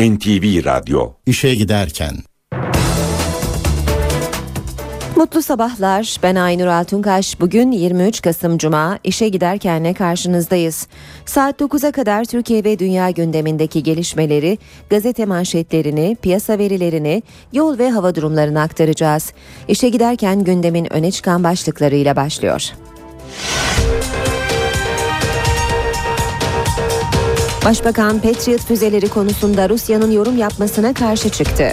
NTV Radyo İşe giderken Mutlu sabahlar. Ben Aynur Altunkaş. Bugün 23 Kasım Cuma. İşe giderkenle karşınızdayız. Saat 9'a kadar Türkiye ve dünya gündemindeki gelişmeleri, gazete manşetlerini, piyasa verilerini, yol ve hava durumlarını aktaracağız. İşe giderken gündemin öne çıkan başlıklarıyla başlıyor. Başbakan Patriot füzeleri konusunda Rusya'nın yorum yapmasına karşı çıktı.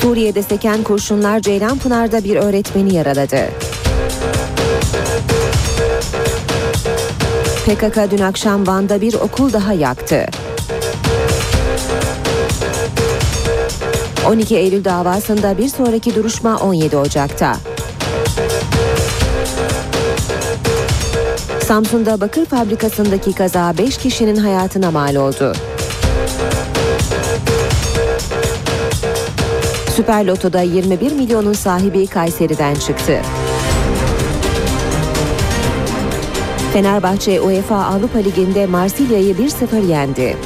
Suriye'de seken kurşunlar Ceylanpınar'da bir öğretmeni yaraladı. PKK dün akşam Van'da bir okul daha yaktı. 12 Eylül davasında bir sonraki duruşma 17 Ocak'ta. Samsun'da bakır fabrikasındaki kaza 5 kişinin hayatına mal oldu. Süper Loto'da 21 milyonun sahibi Kayseri'den çıktı. Fenerbahçe UEFA Avrupa Ligi'nde Marsilya'yı 1-0 yendi.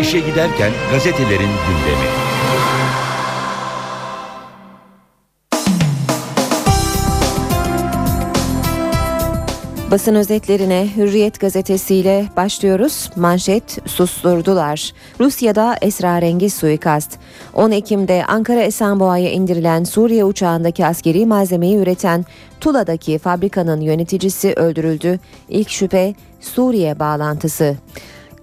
İşe giderken gazetelerin gündemi. Basın özetlerine Hürriyet gazetesiyle başlıyoruz. Manşet susturdular. Rusya'da esrarengiz suikast. 10 Ekim'de Ankara Esenboğa'ya indirilen Suriye uçağındaki askeri malzemeyi üreten Tula'daki fabrikanın yöneticisi öldürüldü. İlk şüphe Suriye bağlantısı.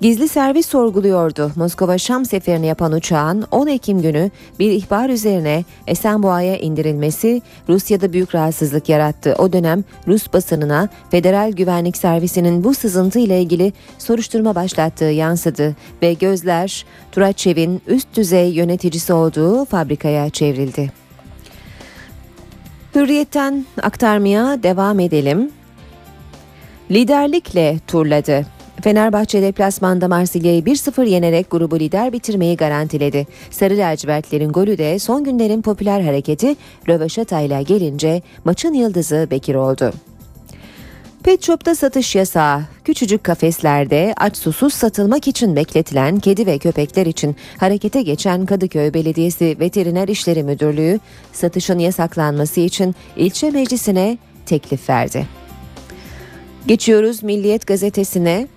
Gizli servis sorguluyordu. Moskova Şam seferini yapan uçağın 10 Ekim günü bir ihbar üzerine Esenboğa'ya indirilmesi Rusya'da büyük rahatsızlık yarattı. O dönem Rus basınına Federal Güvenlik Servisi'nin bu sızıntı ile ilgili soruşturma başlattığı yansıdı ve gözler Turaçev'in üst düzey yöneticisi olduğu fabrikaya çevrildi. Hürriyetten aktarmaya devam edelim. Liderlikle turladı. Fenerbahçe deplasmanda Marsilya'yı 1-0 yenerek grubu lider bitirmeyi garantiledi. Sarı lacivertlerin golü de son günlerin popüler hareketi röveşata ile gelince maçın yıldızı Bekir oldu. Pet Shop'ta satış yasağı. Küçücük kafeslerde aç susuz satılmak için bekletilen kedi ve köpekler için harekete geçen Kadıköy Belediyesi Veteriner İşleri Müdürlüğü satışın yasaklanması için ilçe meclisine teklif verdi. Geçiyoruz Milliyet gazetesine.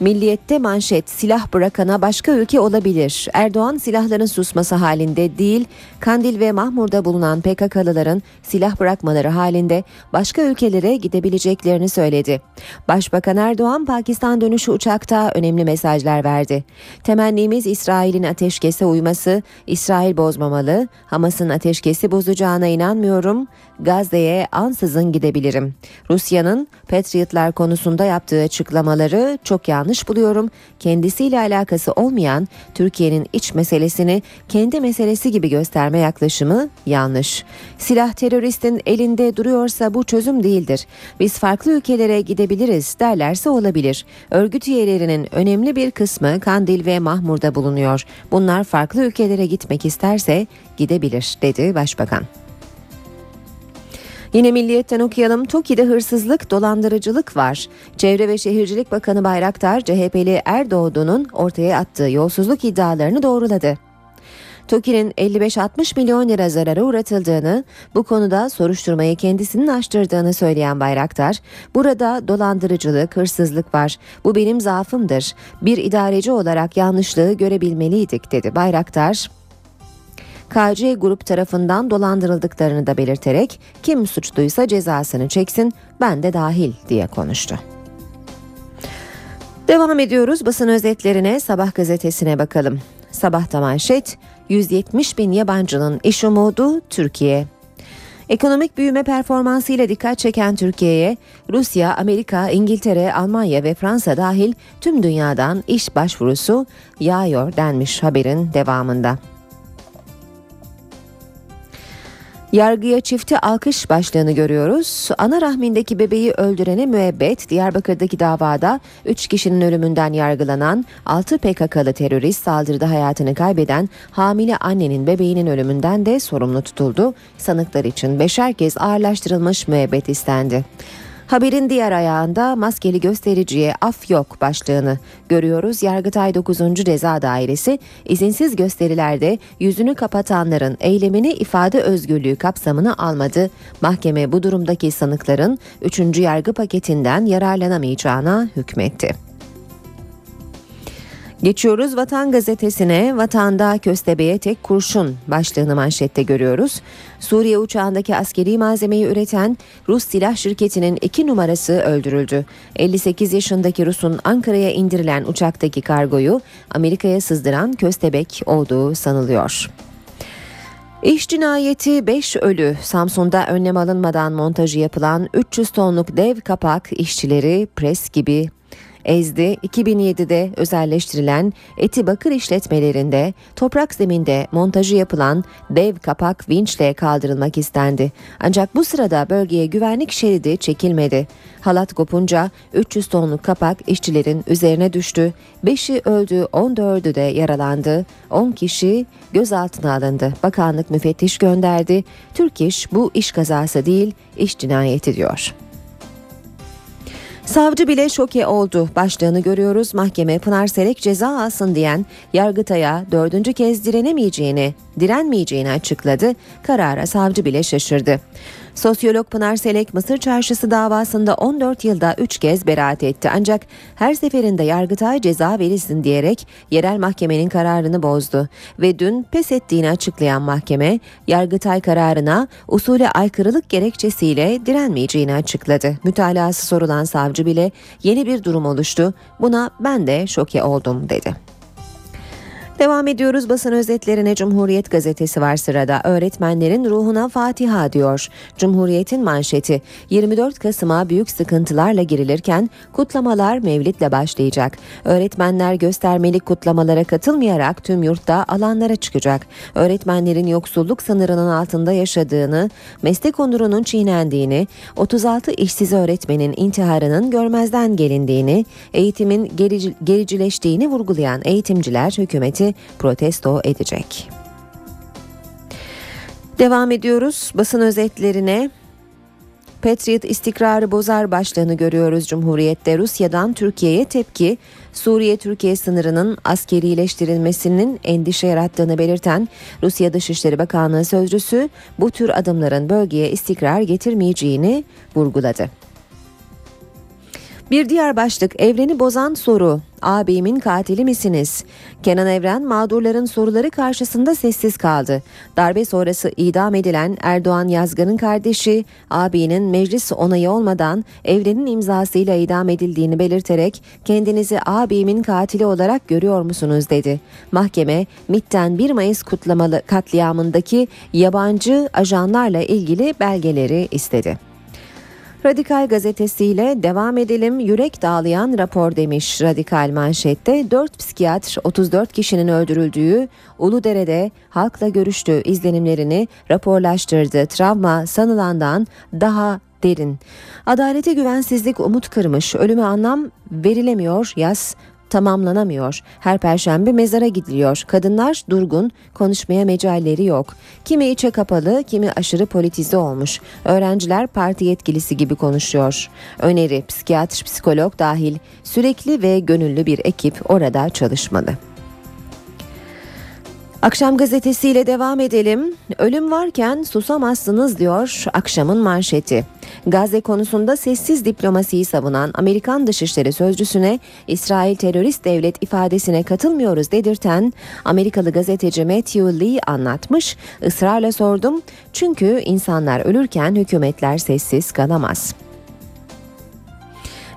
Milliyette manşet silah bırakana başka ülke olabilir. Erdoğan silahların susması halinde değil, Kandil ve Mahmur'da bulunan PKK'lıların silah bırakmaları halinde başka ülkelere gidebileceklerini söyledi. Başbakan Erdoğan Pakistan dönüşü uçakta önemli mesajlar verdi. Temennimiz İsrail'in ateşkese uyması, İsrail bozmamalı, Hamas'ın ateşkesi bozacağına inanmıyorum, Gazze'ye ansızın gidebilirim. Rusya'nın Patriotlar konusunda yaptığı açıklamaları çok yanlış buluyorum. Kendisiyle alakası olmayan Türkiye'nin iç meselesini kendi meselesi gibi gösterme yaklaşımı yanlış. Silah teröristin elinde duruyorsa bu çözüm değildir. Biz farklı ülkelere gidebiliriz derlerse olabilir. Örgüt üyelerinin önemli bir kısmı Kandil ve Mahmur'da bulunuyor. Bunlar farklı ülkelere gitmek isterse gidebilir dedi Başbakan. Yine Milliyet'ten okuyalım. TOKİ'de hırsızlık, dolandırıcılık var. Çevre ve Şehircilik Bakanı Bayraktar, CHP'li Erdoğdu'nun ortaya attığı yolsuzluk iddialarını doğruladı. TOKİ'nin 55-60 milyon lira zarara uğratıldığını, bu konuda soruşturmayı kendisinin açtırdığını söyleyen Bayraktar, burada dolandırıcılık, hırsızlık var. Bu benim zaafımdır. Bir idareci olarak yanlışlığı görebilmeliydik dedi Bayraktar. KC Grup tarafından dolandırıldıklarını da belirterek kim suçluysa cezasını çeksin ben de dahil diye konuştu. Devam ediyoruz basın özetlerine Sabah gazetesine bakalım. Sabahta manşet 170 bin yabancının iş umudu Türkiye. Ekonomik büyüme performansıyla dikkat çeken Türkiye'ye Rusya, Amerika, İngiltere, Almanya ve Fransa dahil tüm dünyadan iş başvurusu yağıyor denmiş haberin devamında. Yargıya çifte alkış başlığını görüyoruz. Ana rahmindeki bebeği öldürene müebbet Diyarbakır'daki davada 3 kişinin ölümünden yargılanan 6 PKK'lı terörist saldırıda hayatını kaybeden hamile annenin bebeğinin ölümünden de sorumlu tutuldu. Sanıklar için beşer kez ağırlaştırılmış müebbet istendi. Haberin diğer ayağında maskeli göstericiye af yok başlığını görüyoruz. Yargıtay 9. Ceza Dairesi izinsiz gösterilerde yüzünü kapatanların eylemini ifade özgürlüğü kapsamına almadı. Mahkeme bu durumdaki sanıkların 3. yargı paketinden yararlanamayacağına hükmetti. Geçiyoruz Vatan Gazetesi'ne vatanda köstebeğe tek kurşun başlığını manşette görüyoruz. Suriye uçağındaki askeri malzemeyi üreten Rus silah şirketinin iki numarası öldürüldü. 58 yaşındaki Rus'un Ankara'ya indirilen uçaktaki kargoyu Amerika'ya sızdıran köstebek olduğu sanılıyor. İş cinayeti 5 ölü Samsun'da önlem alınmadan montajı yapılan 300 tonluk dev kapak işçileri pres gibi ezdi. 2007'de özelleştirilen Eti Bakır işletmelerinde toprak zeminde montajı yapılan dev kapak vinçle kaldırılmak istendi. Ancak bu sırada bölgeye güvenlik şeridi çekilmedi. Halat kopunca 300 tonluk kapak işçilerin üzerine düştü. 5'i öldü, 14'ü de yaralandı. 10 kişi gözaltına alındı. Bakanlık müfettiş gönderdi. Türk İş bu iş kazası değil, iş cinayeti diyor. Savcı bile şoke oldu başlığını görüyoruz. Mahkeme Pınar Selek ceza alsın diyen Yargıtay'a dördüncü kez direnemeyeceğini, direnmeyeceğini açıkladı. Karara savcı bile şaşırdı. Sosyolog Pınar Selek Mısır Çarşısı davasında 14 yılda 3 kez beraat etti. Ancak her seferinde Yargıtay ceza verilsin diyerek yerel mahkemenin kararını bozdu. Ve dün pes ettiğini açıklayan mahkeme Yargıtay kararına usule aykırılık gerekçesiyle direnmeyeceğini açıkladı. Mütalası sorulan savcı bile yeni bir durum oluştu. Buna ben de şoke oldum dedi. Devam ediyoruz basın özetlerine Cumhuriyet gazetesi var sırada. Öğretmenlerin ruhuna Fatiha diyor. Cumhuriyet'in manşeti 24 Kasım'a büyük sıkıntılarla girilirken kutlamalar mevlitle başlayacak. Öğretmenler göstermelik kutlamalara katılmayarak tüm yurtta alanlara çıkacak. Öğretmenlerin yoksulluk sınırının altında yaşadığını, meslek onurunun çiğnendiğini, 36 işsiz öğretmenin intiharının görmezden gelindiğini, eğitimin gerici, gericileştiğini vurgulayan eğitimciler hükümeti protesto edecek. Devam ediyoruz basın özetlerine. Patriot istikrarı bozar başlığını görüyoruz Cumhuriyet'te. Rusya'dan Türkiye'ye tepki, Suriye-Türkiye sınırının askerileştirilmesinin endişe yarattığını belirten Rusya Dışişleri Bakanlığı sözcüsü bu tür adımların bölgeye istikrar getirmeyeceğini vurguladı. Bir diğer başlık evreni bozan soru. Abimin katili misiniz? Kenan Evren mağdurların soruları karşısında sessiz kaldı. Darbe sonrası idam edilen Erdoğan Yazgan'ın kardeşi abinin meclis onayı olmadan Evren'in imzasıyla idam edildiğini belirterek kendinizi abimin katili olarak görüyor musunuz dedi. Mahkeme MIT'ten 1 Mayıs kutlamalı katliamındaki yabancı ajanlarla ilgili belgeleri istedi. Radikal gazetesiyle devam edelim. Yürek dağlayan rapor demiş Radikal manşette. 4 psikiyatr 34 kişinin öldürüldüğü Uludere'de halkla görüştü. izlenimlerini raporlaştırdı. Travma sanılandan daha derin. Adalete güvensizlik umut kırmış. Ölüme anlam verilemiyor. Yaz tamamlanamıyor. Her perşembe mezara gidiliyor. Kadınlar durgun, konuşmaya mecalleri yok. Kimi içe kapalı, kimi aşırı politize olmuş. Öğrenciler parti yetkilisi gibi konuşuyor. Öneri psikiyatr, psikolog dahil sürekli ve gönüllü bir ekip orada çalışmalı. Akşam gazetesiyle devam edelim. Ölüm varken susamazsınız diyor akşamın manşeti. Gazze konusunda sessiz diplomasiyi savunan Amerikan Dışişleri Sözcüsüne İsrail terörist devlet ifadesine katılmıyoruz dedirten Amerikalı gazeteci Matthew Lee anlatmış. Israrla sordum çünkü insanlar ölürken hükümetler sessiz kalamaz.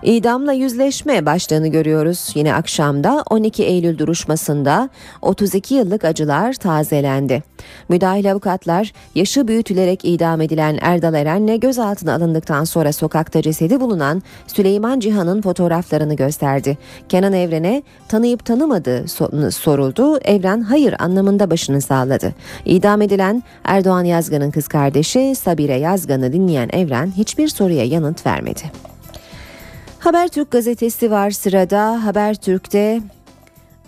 İdamla yüzleşme başlığını görüyoruz. Yine akşamda 12 Eylül duruşmasında 32 yıllık acılar tazelendi. Müdahil avukatlar yaşı büyütülerek idam edilen Erdal Eren'le gözaltına alındıktan sonra sokakta cesedi bulunan Süleyman Cihan'ın fotoğraflarını gösterdi. Kenan Evren'e tanıyıp tanımadığı soruldu. Evren hayır anlamında başını sağladı. İdam edilen Erdoğan Yazgan'ın kız kardeşi Sabire Yazgan'ı dinleyen Evren hiçbir soruya yanıt vermedi. Habertürk gazetesi var sırada. Habertürk'te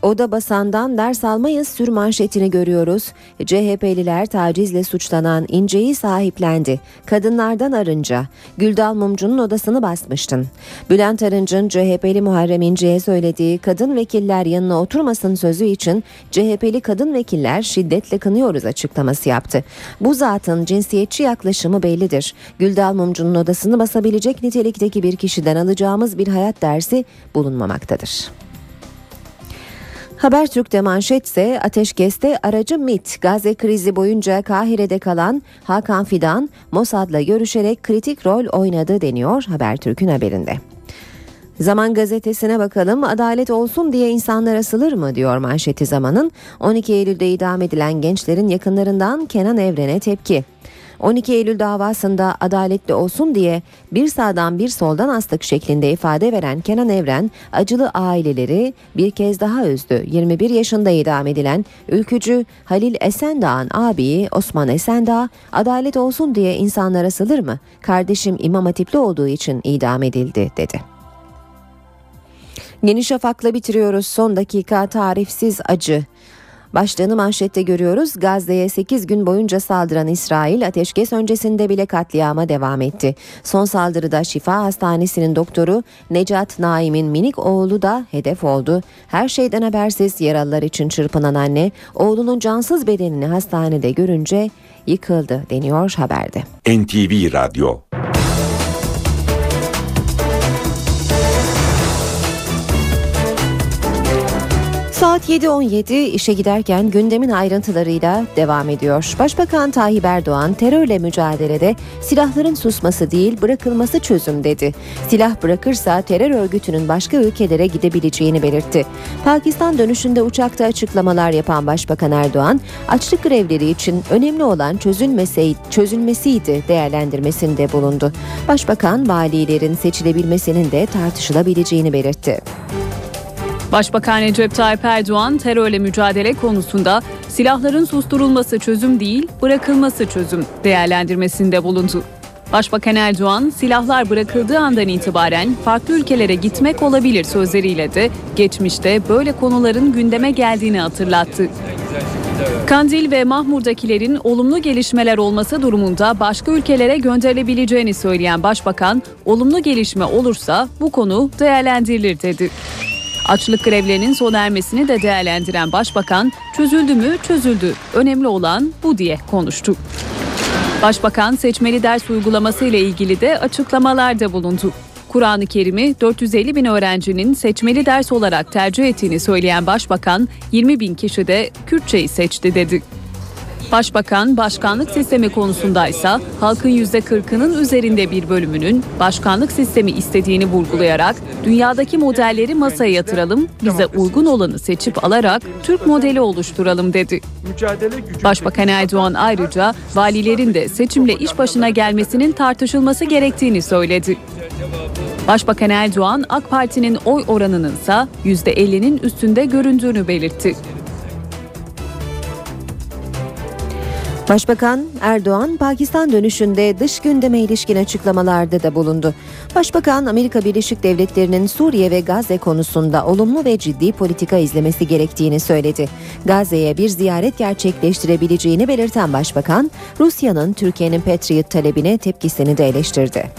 Oda basandan ders almayız sür manşetini görüyoruz. CHP'liler tacizle suçlanan İnce'yi sahiplendi. Kadınlardan arınca. Güldal Mumcu'nun odasını basmıştın. Bülent Arınç'ın CHP'li Muharrem İnce'ye söylediği kadın vekiller yanına oturmasın sözü için CHP'li kadın vekiller şiddetle kınıyoruz açıklaması yaptı. Bu zatın cinsiyetçi yaklaşımı bellidir. Güldal Mumcu'nun odasını basabilecek nitelikteki bir kişiden alacağımız bir hayat dersi bulunmamaktadır. Habertürk'te manşetse ateşkeste aracı MIT Gazze krizi boyunca Kahire'de kalan Hakan Fidan Mossad'la görüşerek kritik rol oynadı deniyor Habertürk'ün haberinde. Zaman gazetesine bakalım adalet olsun diye insanlar asılır mı diyor manşeti zamanın 12 Eylül'de idam edilen gençlerin yakınlarından Kenan Evren'e tepki. 12 Eylül davasında adaletli olsun diye bir sağdan bir soldan astık şeklinde ifade veren Kenan Evren acılı aileleri bir kez daha üzdü. 21 yaşında idam edilen ülkücü Halil Esendağ'ın abiyi Osman Esendağ adalet olsun diye insanlar asılır mı? Kardeşim İmam Hatipli olduğu için idam edildi dedi. Yeni Şafak'la bitiriyoruz. Son dakika tarifsiz acı. Başlığını manşette görüyoruz. Gazze'ye 8 gün boyunca saldıran İsrail ateşkes öncesinde bile katliama devam etti. Son saldırıda Şifa Hastanesi'nin doktoru Necat Naim'in minik oğlu da hedef oldu. Her şeyden habersiz yaralılar için çırpınan anne oğlunun cansız bedenini hastanede görünce yıkıldı deniyor haberde. NTV Radyo Saat 7.17 işe giderken gündemin ayrıntılarıyla devam ediyor. Başbakan Tayyip Erdoğan terörle mücadelede silahların susması değil bırakılması çözüm dedi. Silah bırakırsa terör örgütünün başka ülkelere gidebileceğini belirtti. Pakistan dönüşünde uçakta açıklamalar yapan Başbakan Erdoğan, açlık grevleri için önemli olan çözülmeseydi, çözülmesiydi değerlendirmesinde bulundu. Başbakan valilerin seçilebilmesinin de tartışılabileceğini belirtti. Başbakan Recep Tayyip Erdoğan terörle mücadele konusunda silahların susturulması çözüm değil, bırakılması çözüm değerlendirmesinde bulundu. Başbakan Erdoğan silahlar bırakıldığı andan itibaren farklı ülkelere gitmek olabilir sözleriyle de geçmişte böyle konuların gündeme geldiğini hatırlattı. Kandil ve Mahmur'dakilerin olumlu gelişmeler olması durumunda başka ülkelere gönderilebileceğini söyleyen Başbakan, olumlu gelişme olursa bu konu değerlendirilir dedi. Açlık grevlerinin sona ermesini de değerlendiren başbakan çözüldü mü çözüldü önemli olan bu diye konuştu. Başbakan seçmeli ders uygulaması ile ilgili de açıklamalarda bulundu. Kur'an-ı Kerim'i 450 bin öğrencinin seçmeli ders olarak tercih ettiğini söyleyen başbakan 20 bin kişi de Kürtçeyi seçti dedi. Başbakan başkanlık sistemi konusunda ise halkın %40'ının üzerinde bir bölümünün başkanlık sistemi istediğini vurgulayarak dünyadaki modelleri masaya yatıralım, bize uygun olanı seçip alarak Türk modeli oluşturalım dedi. Başbakan Erdoğan ayrıca valilerin de seçimle iş başına gelmesinin tartışılması gerektiğini söyledi. Başbakan Erdoğan AK Parti'nin oy oranının ise %50'nin üstünde göründüğünü belirtti. Başbakan Erdoğan Pakistan dönüşünde dış gündeme ilişkin açıklamalarda da bulundu. Başbakan Amerika Birleşik Devletleri'nin Suriye ve Gazze konusunda olumlu ve ciddi politika izlemesi gerektiğini söyledi. Gazze'ye bir ziyaret gerçekleştirebileceğini belirten Başbakan, Rusya'nın Türkiye'nin Patriot talebine tepkisini de eleştirdi.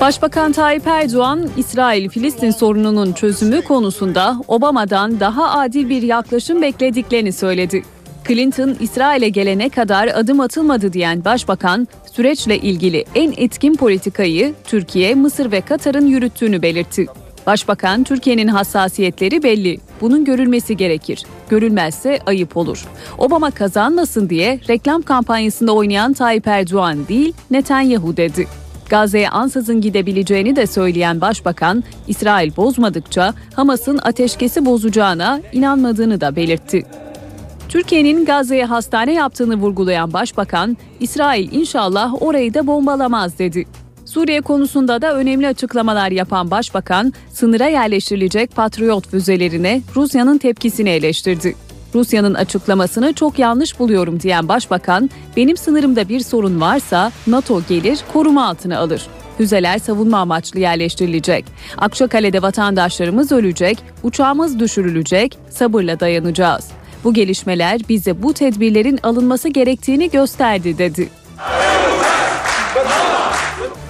Başbakan Tayyip Erdoğan, İsrail-Filistin sorununun çözümü konusunda Obama'dan daha adil bir yaklaşım beklediklerini söyledi. Clinton İsrail'e gelene kadar adım atılmadı diyen başbakan süreçle ilgili en etkin politikayı Türkiye, Mısır ve Katar'ın yürüttüğünü belirtti. Başbakan Türkiye'nin hassasiyetleri belli. Bunun görülmesi gerekir. Görülmezse ayıp olur. Obama kazanmasın diye reklam kampanyasında oynayan Tayyip Erdoğan değil Netanyahu dedi. Gazze'ye ansızın gidebileceğini de söyleyen başbakan, İsrail bozmadıkça Hamas'ın ateşkesi bozacağına inanmadığını da belirtti. Türkiye'nin Gazze'ye hastane yaptığını vurgulayan Başbakan, İsrail inşallah orayı da bombalamaz dedi. Suriye konusunda da önemli açıklamalar yapan Başbakan, sınıra yerleştirilecek Patriot füzelerine Rusya'nın tepkisini eleştirdi. Rusya'nın açıklamasını çok yanlış buluyorum diyen Başbakan, benim sınırımda bir sorun varsa NATO gelir koruma altına alır. Füzeler savunma amaçlı yerleştirilecek. Akçakale'de vatandaşlarımız ölecek, uçağımız düşürülecek, sabırla dayanacağız. Bu gelişmeler bize bu tedbirlerin alınması gerektiğini gösterdi dedi.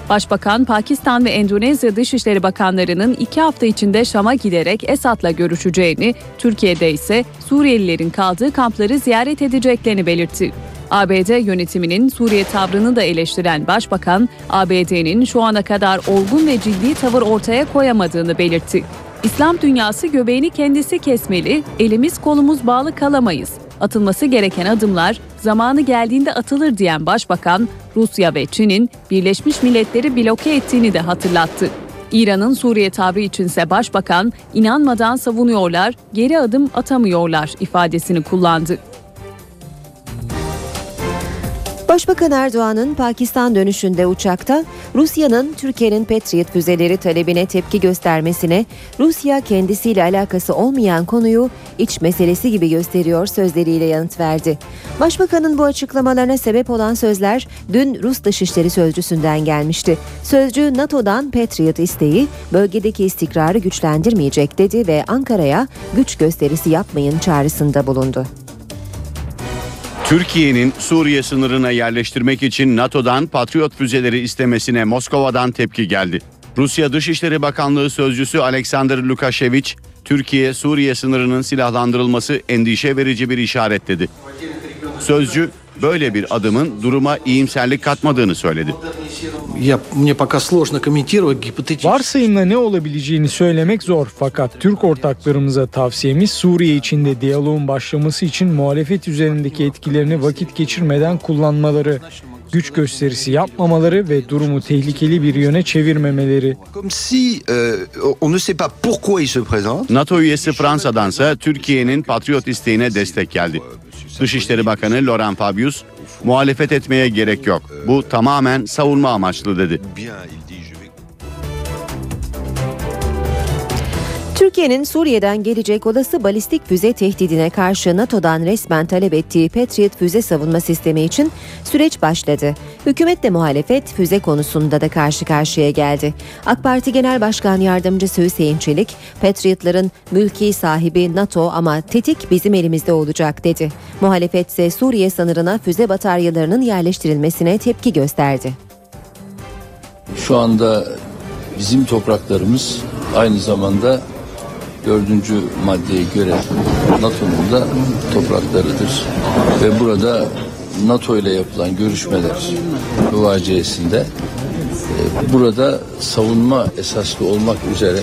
Başbakan, Pakistan ve Endonezya Dışişleri Bakanlarının iki hafta içinde Şam'a giderek Esad'la görüşeceğini, Türkiye'de ise Suriyelilerin kaldığı kampları ziyaret edeceklerini belirtti. ABD yönetiminin Suriye tavrını da eleştiren Başbakan, ABD'nin şu ana kadar olgun ve ciddi tavır ortaya koyamadığını belirtti. İslam dünyası göbeğini kendisi kesmeli, elimiz kolumuz bağlı kalamayız. Atılması gereken adımlar zamanı geldiğinde atılır diyen Başbakan, Rusya ve Çin'in Birleşmiş Milletleri bloke ettiğini de hatırlattı. İran'ın Suriye tavrı içinse Başbakan, inanmadan savunuyorlar, geri adım atamıyorlar ifadesini kullandı. Başbakan Erdoğan'ın Pakistan dönüşünde uçakta Rusya'nın Türkiye'nin Patriot füzeleri talebine tepki göstermesine Rusya kendisiyle alakası olmayan konuyu iç meselesi gibi gösteriyor sözleriyle yanıt verdi. Başbakanın bu açıklamalarına sebep olan sözler dün Rus Dışişleri Sözcüsü'nden gelmişti. Sözcü NATO'dan Patriot isteği bölgedeki istikrarı güçlendirmeyecek dedi ve Ankara'ya güç gösterisi yapmayın çağrısında bulundu. Türkiye'nin Suriye sınırına yerleştirmek için NATO'dan Patriot füzeleri istemesine Moskova'dan tepki geldi. Rusya Dışişleri Bakanlığı sözcüsü Alexander Lukashevich, Türkiye Suriye sınırının silahlandırılması endişe verici bir işaret dedi. Sözcü böyle bir adımın duruma iyimserlik katmadığını söyledi. Varsayımla ne olabileceğini söylemek zor fakat Türk ortaklarımıza tavsiyemiz Suriye içinde diyaloğun başlaması için muhalefet üzerindeki etkilerini vakit geçirmeden kullanmaları, güç gösterisi yapmamaları ve durumu tehlikeli bir yöne çevirmemeleri. NATO üyesi Fransa'dansa Türkiye'nin patriot isteğine destek geldi. Dışişleri Bakanı Laurent Fabius, muhalefet etmeye gerek yok. Bu tamamen savunma amaçlı dedi. Türkiye'nin Suriye'den gelecek olası balistik füze tehdidine karşı NATO'dan resmen talep ettiği Patriot füze savunma sistemi için süreç başladı. Hükümetle muhalefet füze konusunda da karşı karşıya geldi. AK Parti Genel Başkan Yardımcısı Hüseyin Çelik, Patriotların mülki sahibi NATO ama tetik bizim elimizde olacak dedi. Muhalefet ise Suriye sınırına füze bataryalarının yerleştirilmesine tepki gösterdi. Şu anda bizim topraklarımız aynı zamanda dördüncü maddeye göre NATO'nun da topraklarıdır. Ve burada NATO ile yapılan görüşmeler müvaciesinde e, burada savunma esaslı olmak üzere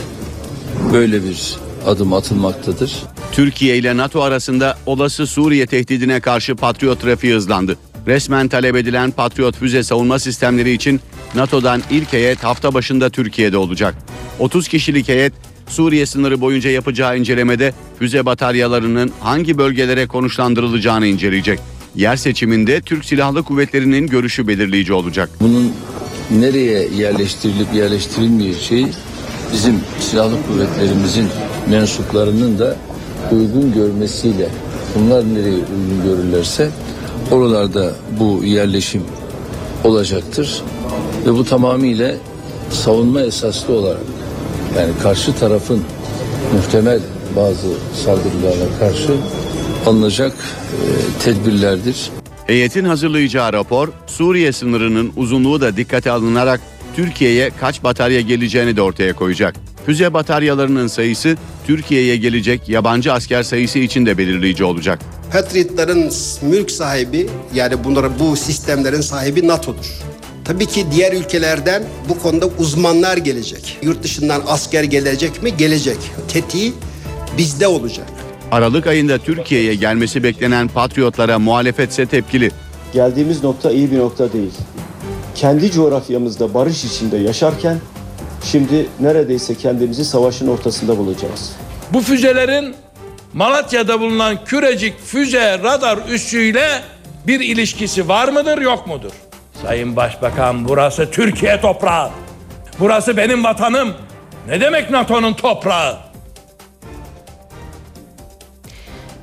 böyle bir adım atılmaktadır. Türkiye ile NATO arasında olası Suriye tehdidine karşı Patriot trafiği hızlandı. Resmen talep edilen Patriot füze savunma sistemleri için NATO'dan ilk heyet hafta başında Türkiye'de olacak. 30 kişilik heyet Suriye sınırı boyunca yapacağı incelemede füze bataryalarının hangi bölgelere konuşlandırılacağını inceleyecek. Yer seçiminde Türk Silahlı Kuvvetleri'nin görüşü belirleyici olacak. Bunun nereye yerleştirilip yerleştirilmeyeceği bizim silahlı kuvvetlerimizin mensuplarının da uygun görmesiyle bunlar nereye uygun görürlerse oralarda bu yerleşim olacaktır ve bu tamamıyla savunma esaslı olarak yani karşı tarafın muhtemel bazı saldırılarına karşı alınacak e, tedbirlerdir. Heyetin hazırlayacağı rapor Suriye sınırının uzunluğu da dikkate alınarak Türkiye'ye kaç batarya geleceğini de ortaya koyacak. Füze bataryalarının sayısı Türkiye'ye gelecek yabancı asker sayısı için de belirleyici olacak. Patriotların mülk sahibi yani bunların bu sistemlerin sahibi NATO'dur. Tabii ki diğer ülkelerden bu konuda uzmanlar gelecek. Yurt dışından asker gelecek mi? Gelecek. Tetiği bizde olacak. Aralık ayında Türkiye'ye gelmesi beklenen Patriotlara muhalefetse tepkili. Geldiğimiz nokta iyi bir nokta değil. Kendi coğrafyamızda barış içinde yaşarken şimdi neredeyse kendimizi savaşın ortasında bulacağız. Bu füzelerin Malatya'da bulunan Kürecik füze radar üssüyle bir ilişkisi var mıdır yok mudur? Sayın Başbakan burası Türkiye toprağı. Burası benim vatanım. Ne demek NATO'nun toprağı?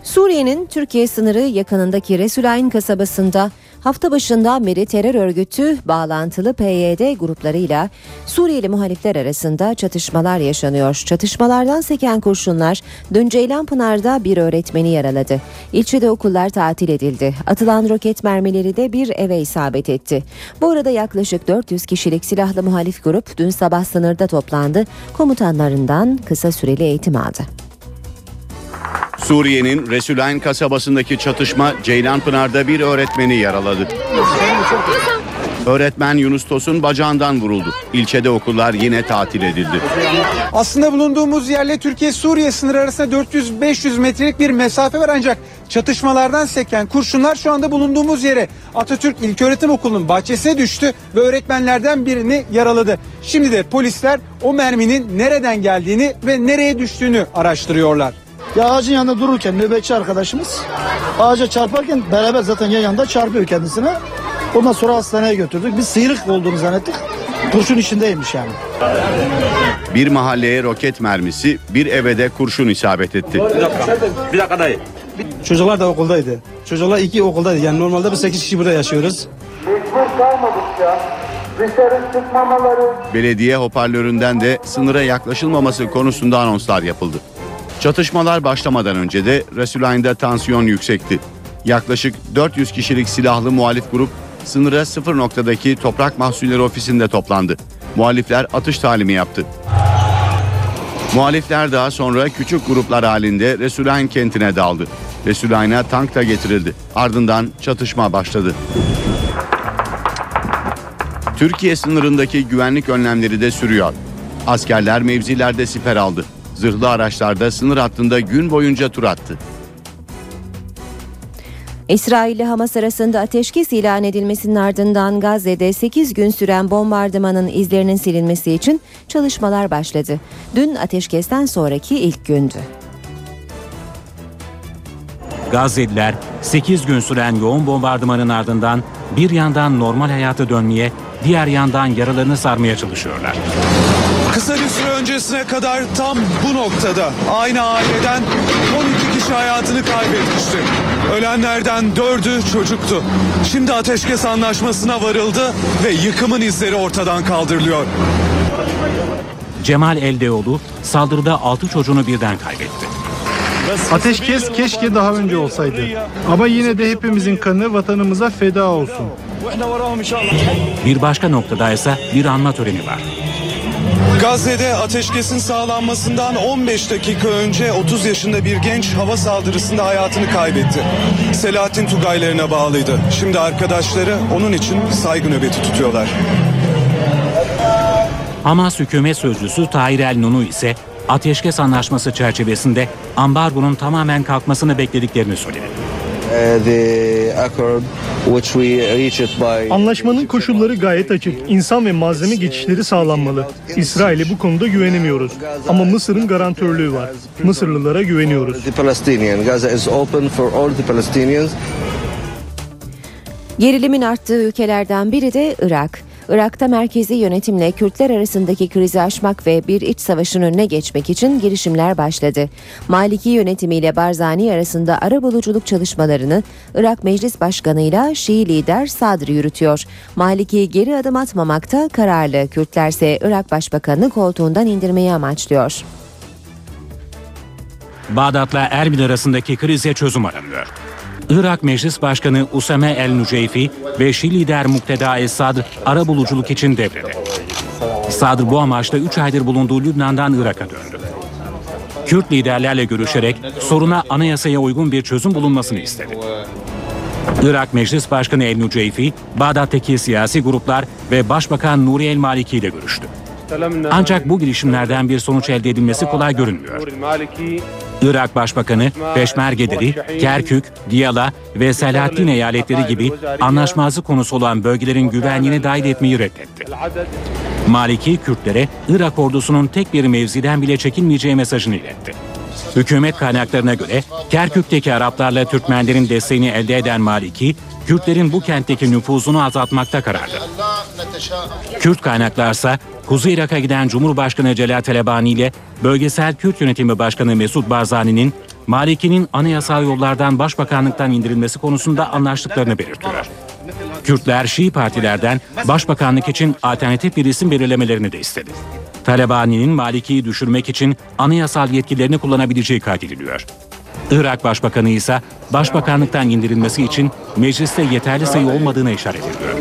Suriye'nin Türkiye sınırı yakınındaki Resulayn kasabasında Hafta başından beri terör örgütü bağlantılı PYD gruplarıyla Suriyeli muhalifler arasında çatışmalar yaşanıyor. Çatışmalardan seken kurşunlar dün Ceylanpınar'da bir öğretmeni yaraladı. İlçede okullar tatil edildi. Atılan roket mermileri de bir eve isabet etti. Bu arada yaklaşık 400 kişilik silahlı muhalif grup dün sabah sınırda toplandı. Komutanlarından kısa süreli eğitim aldı. Suriye'nin Resulayn kasabasındaki çatışma Ceylanpınar'da bir öğretmeni yaraladı. Öğretmen Yunus Tosun bacağından vuruldu. İlçede okullar yine tatil edildi. Aslında bulunduğumuz yerle Türkiye-Suriye sınırı arasında 400-500 metrelik bir mesafe var ancak çatışmalardan seken kurşunlar şu anda bulunduğumuz yere Atatürk İlköğretim Okulu'nun bahçesine düştü ve öğretmenlerden birini yaraladı. Şimdi de polisler o merminin nereden geldiğini ve nereye düştüğünü araştırıyorlar. Ya ağacın yanında dururken nöbetçi arkadaşımız ağaca çarparken beraber zaten yan yanda çarpıyor kendisine. Ondan sonra hastaneye götürdük. Biz sıyrık olduğunu zannettik. Kurşun içindeymiş yani. Bir mahalleye roket mermisi, bir eve de kurşun isabet etti. Bir dakika dayı. Çocuklar da okuldaydı. Çocuklar iki okuldaydı. Yani normalde biz 8 kişi burada yaşıyoruz. Mecbur kalmadık ya. Dışarı çıkmamaları. Belediye hoparlöründen de sınıra yaklaşılmaması konusunda anonslar yapıldı. Çatışmalar başlamadan önce de Resulayn'da tansiyon yüksekti. Yaklaşık 400 kişilik silahlı muhalif grup sınıra sıfır noktadaki Toprak Mahsulleri Ofisi'nde toplandı. Muhalifler atış talimi yaptı. Muhalifler daha sonra küçük gruplar halinde Resulayn kentine daldı. Resulayn'a tank da getirildi. Ardından çatışma başladı. Türkiye sınırındaki güvenlik önlemleri de sürüyor. Askerler mevzilerde siper aldı. Zırhlı araçlarda sınır hattında gün boyunca tur attı. İsrail ile Hamas arasında ateşkes ilan edilmesinin ardından Gazze'de 8 gün süren bombardımanın izlerinin silinmesi için çalışmalar başladı. Dün ateşkesten sonraki ilk gündü. Gazze'liler 8 gün süren yoğun bombardımanın ardından bir yandan normal hayata dönmeye, diğer yandan yaralarını sarmaya çalışıyorlar. Kısa bir süre öncesine kadar tam bu noktada aynı aileden 12 kişi hayatını kaybetmişti. Ölenlerden 4'ü çocuktu. Şimdi ateşkes anlaşmasına varıldı ve yıkımın izleri ortadan kaldırılıyor. Cemal Eldeoğlu saldırıda 6 çocuğunu birden kaybetti. Ateşkes keşke daha önce olsaydı. Ama yine de hepimizin kanı vatanımıza feda olsun. Bir başka noktada ise bir anma töreni var. Gazze'de ateşkesin sağlanmasından 15 dakika önce 30 yaşında bir genç hava saldırısında hayatını kaybetti. Selahattin Tugaylarına bağlıydı. Şimdi arkadaşları onun için saygı nöbeti tutuyorlar. Hamas hükümet sözcüsü Tahir El Nunu ise ateşkes anlaşması çerçevesinde ambargonun tamamen kalkmasını beklediklerini söyledi. Anlaşmanın koşulları gayet açık. İnsan ve malzeme geçişleri sağlanmalı. İsrail'e bu konuda güvenemiyoruz. Ama Mısır'ın garantörlüğü var. Mısırlılara güveniyoruz. Gerilimin arttığı ülkelerden biri de Irak. Irak'ta merkezi yönetimle Kürtler arasındaki krizi aşmak ve bir iç savaşın önüne geçmek için girişimler başladı. Maliki yönetimiyle Barzani arasında arabuluculuk çalışmalarını Irak Meclis Başkanı ile Şii lider Sadr yürütüyor. Maliki geri adım atmamakta kararlı. Kürtler ise Irak Başbakanı koltuğundan indirmeyi amaçlıyor. Bağdat'la Erbil arasındaki krize çözüm aranıyor. Irak Meclis Başkanı Usame El Nuceyfi ve Şii lider Mukteda Esad ara buluculuk için devrede. Sadr bu amaçla 3 aydır bulunduğu Lübnan'dan Irak'a döndü. Kürt liderlerle görüşerek soruna anayasaya uygun bir çözüm bulunmasını istedi. Irak Meclis Başkanı El Nuceyfi, Bağdat'taki siyasi gruplar ve Başbakan Nuri El Maliki ile görüştü. Ancak bu girişimlerden bir sonuç elde edilmesi kolay görünmüyor. Irak Başbakanı Peşmergeleri, Kerkük, Diyala ve Selahattin eyaletleri gibi anlaşmazlık konusu olan bölgelerin güvenliğini dahil etmeyi reddetti. Maliki Kürtlere Irak ordusunun tek bir mevziden bile çekilmeyeceği mesajını iletti. Hükümet kaynaklarına göre Kerkük'teki Araplarla Türkmenlerin desteğini elde eden Maliki, Kürtlerin bu kentteki nüfuzunu azaltmakta kararlı. Kürt kaynaklarsa Kuzey Irak'a giden Cumhurbaşkanı Celal Telebani ile Bölgesel Kürt Yönetimi Başkanı Mesut Barzani'nin Maliki'nin anayasal yollardan başbakanlıktan indirilmesi konusunda anlaştıklarını belirtiyor. Kürtler Şii partilerden başbakanlık için alternatif bir isim belirlemelerini de istedi. Talebani'nin Maliki'yi düşürmek için anayasal yetkilerini kullanabileceği kaydediliyor. Irak Başbakanı ise başbakanlıktan indirilmesi için mecliste yeterli sayı olmadığına işaret ediyor.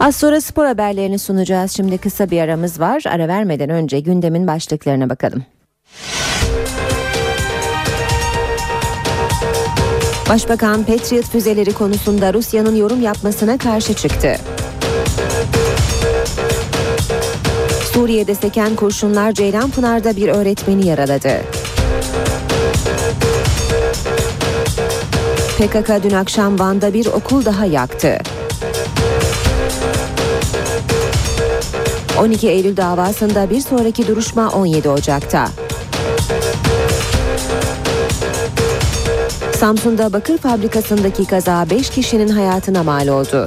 Az sonra spor haberlerini sunacağız. Şimdi kısa bir aramız var. Ara vermeden önce gündemin başlıklarına bakalım. Başbakan Patriot füzeleri konusunda Rusya'nın yorum yapmasına karşı çıktı. Suriye'de seken kurşunlar Ceylanpınar'da bir öğretmeni yaraladı. PKK dün akşam Van'da bir okul daha yaktı. 12 Eylül davasında bir sonraki duruşma 17 Ocak'ta. Samsun'da bakır fabrikasındaki kaza 5 kişinin hayatına mal oldu.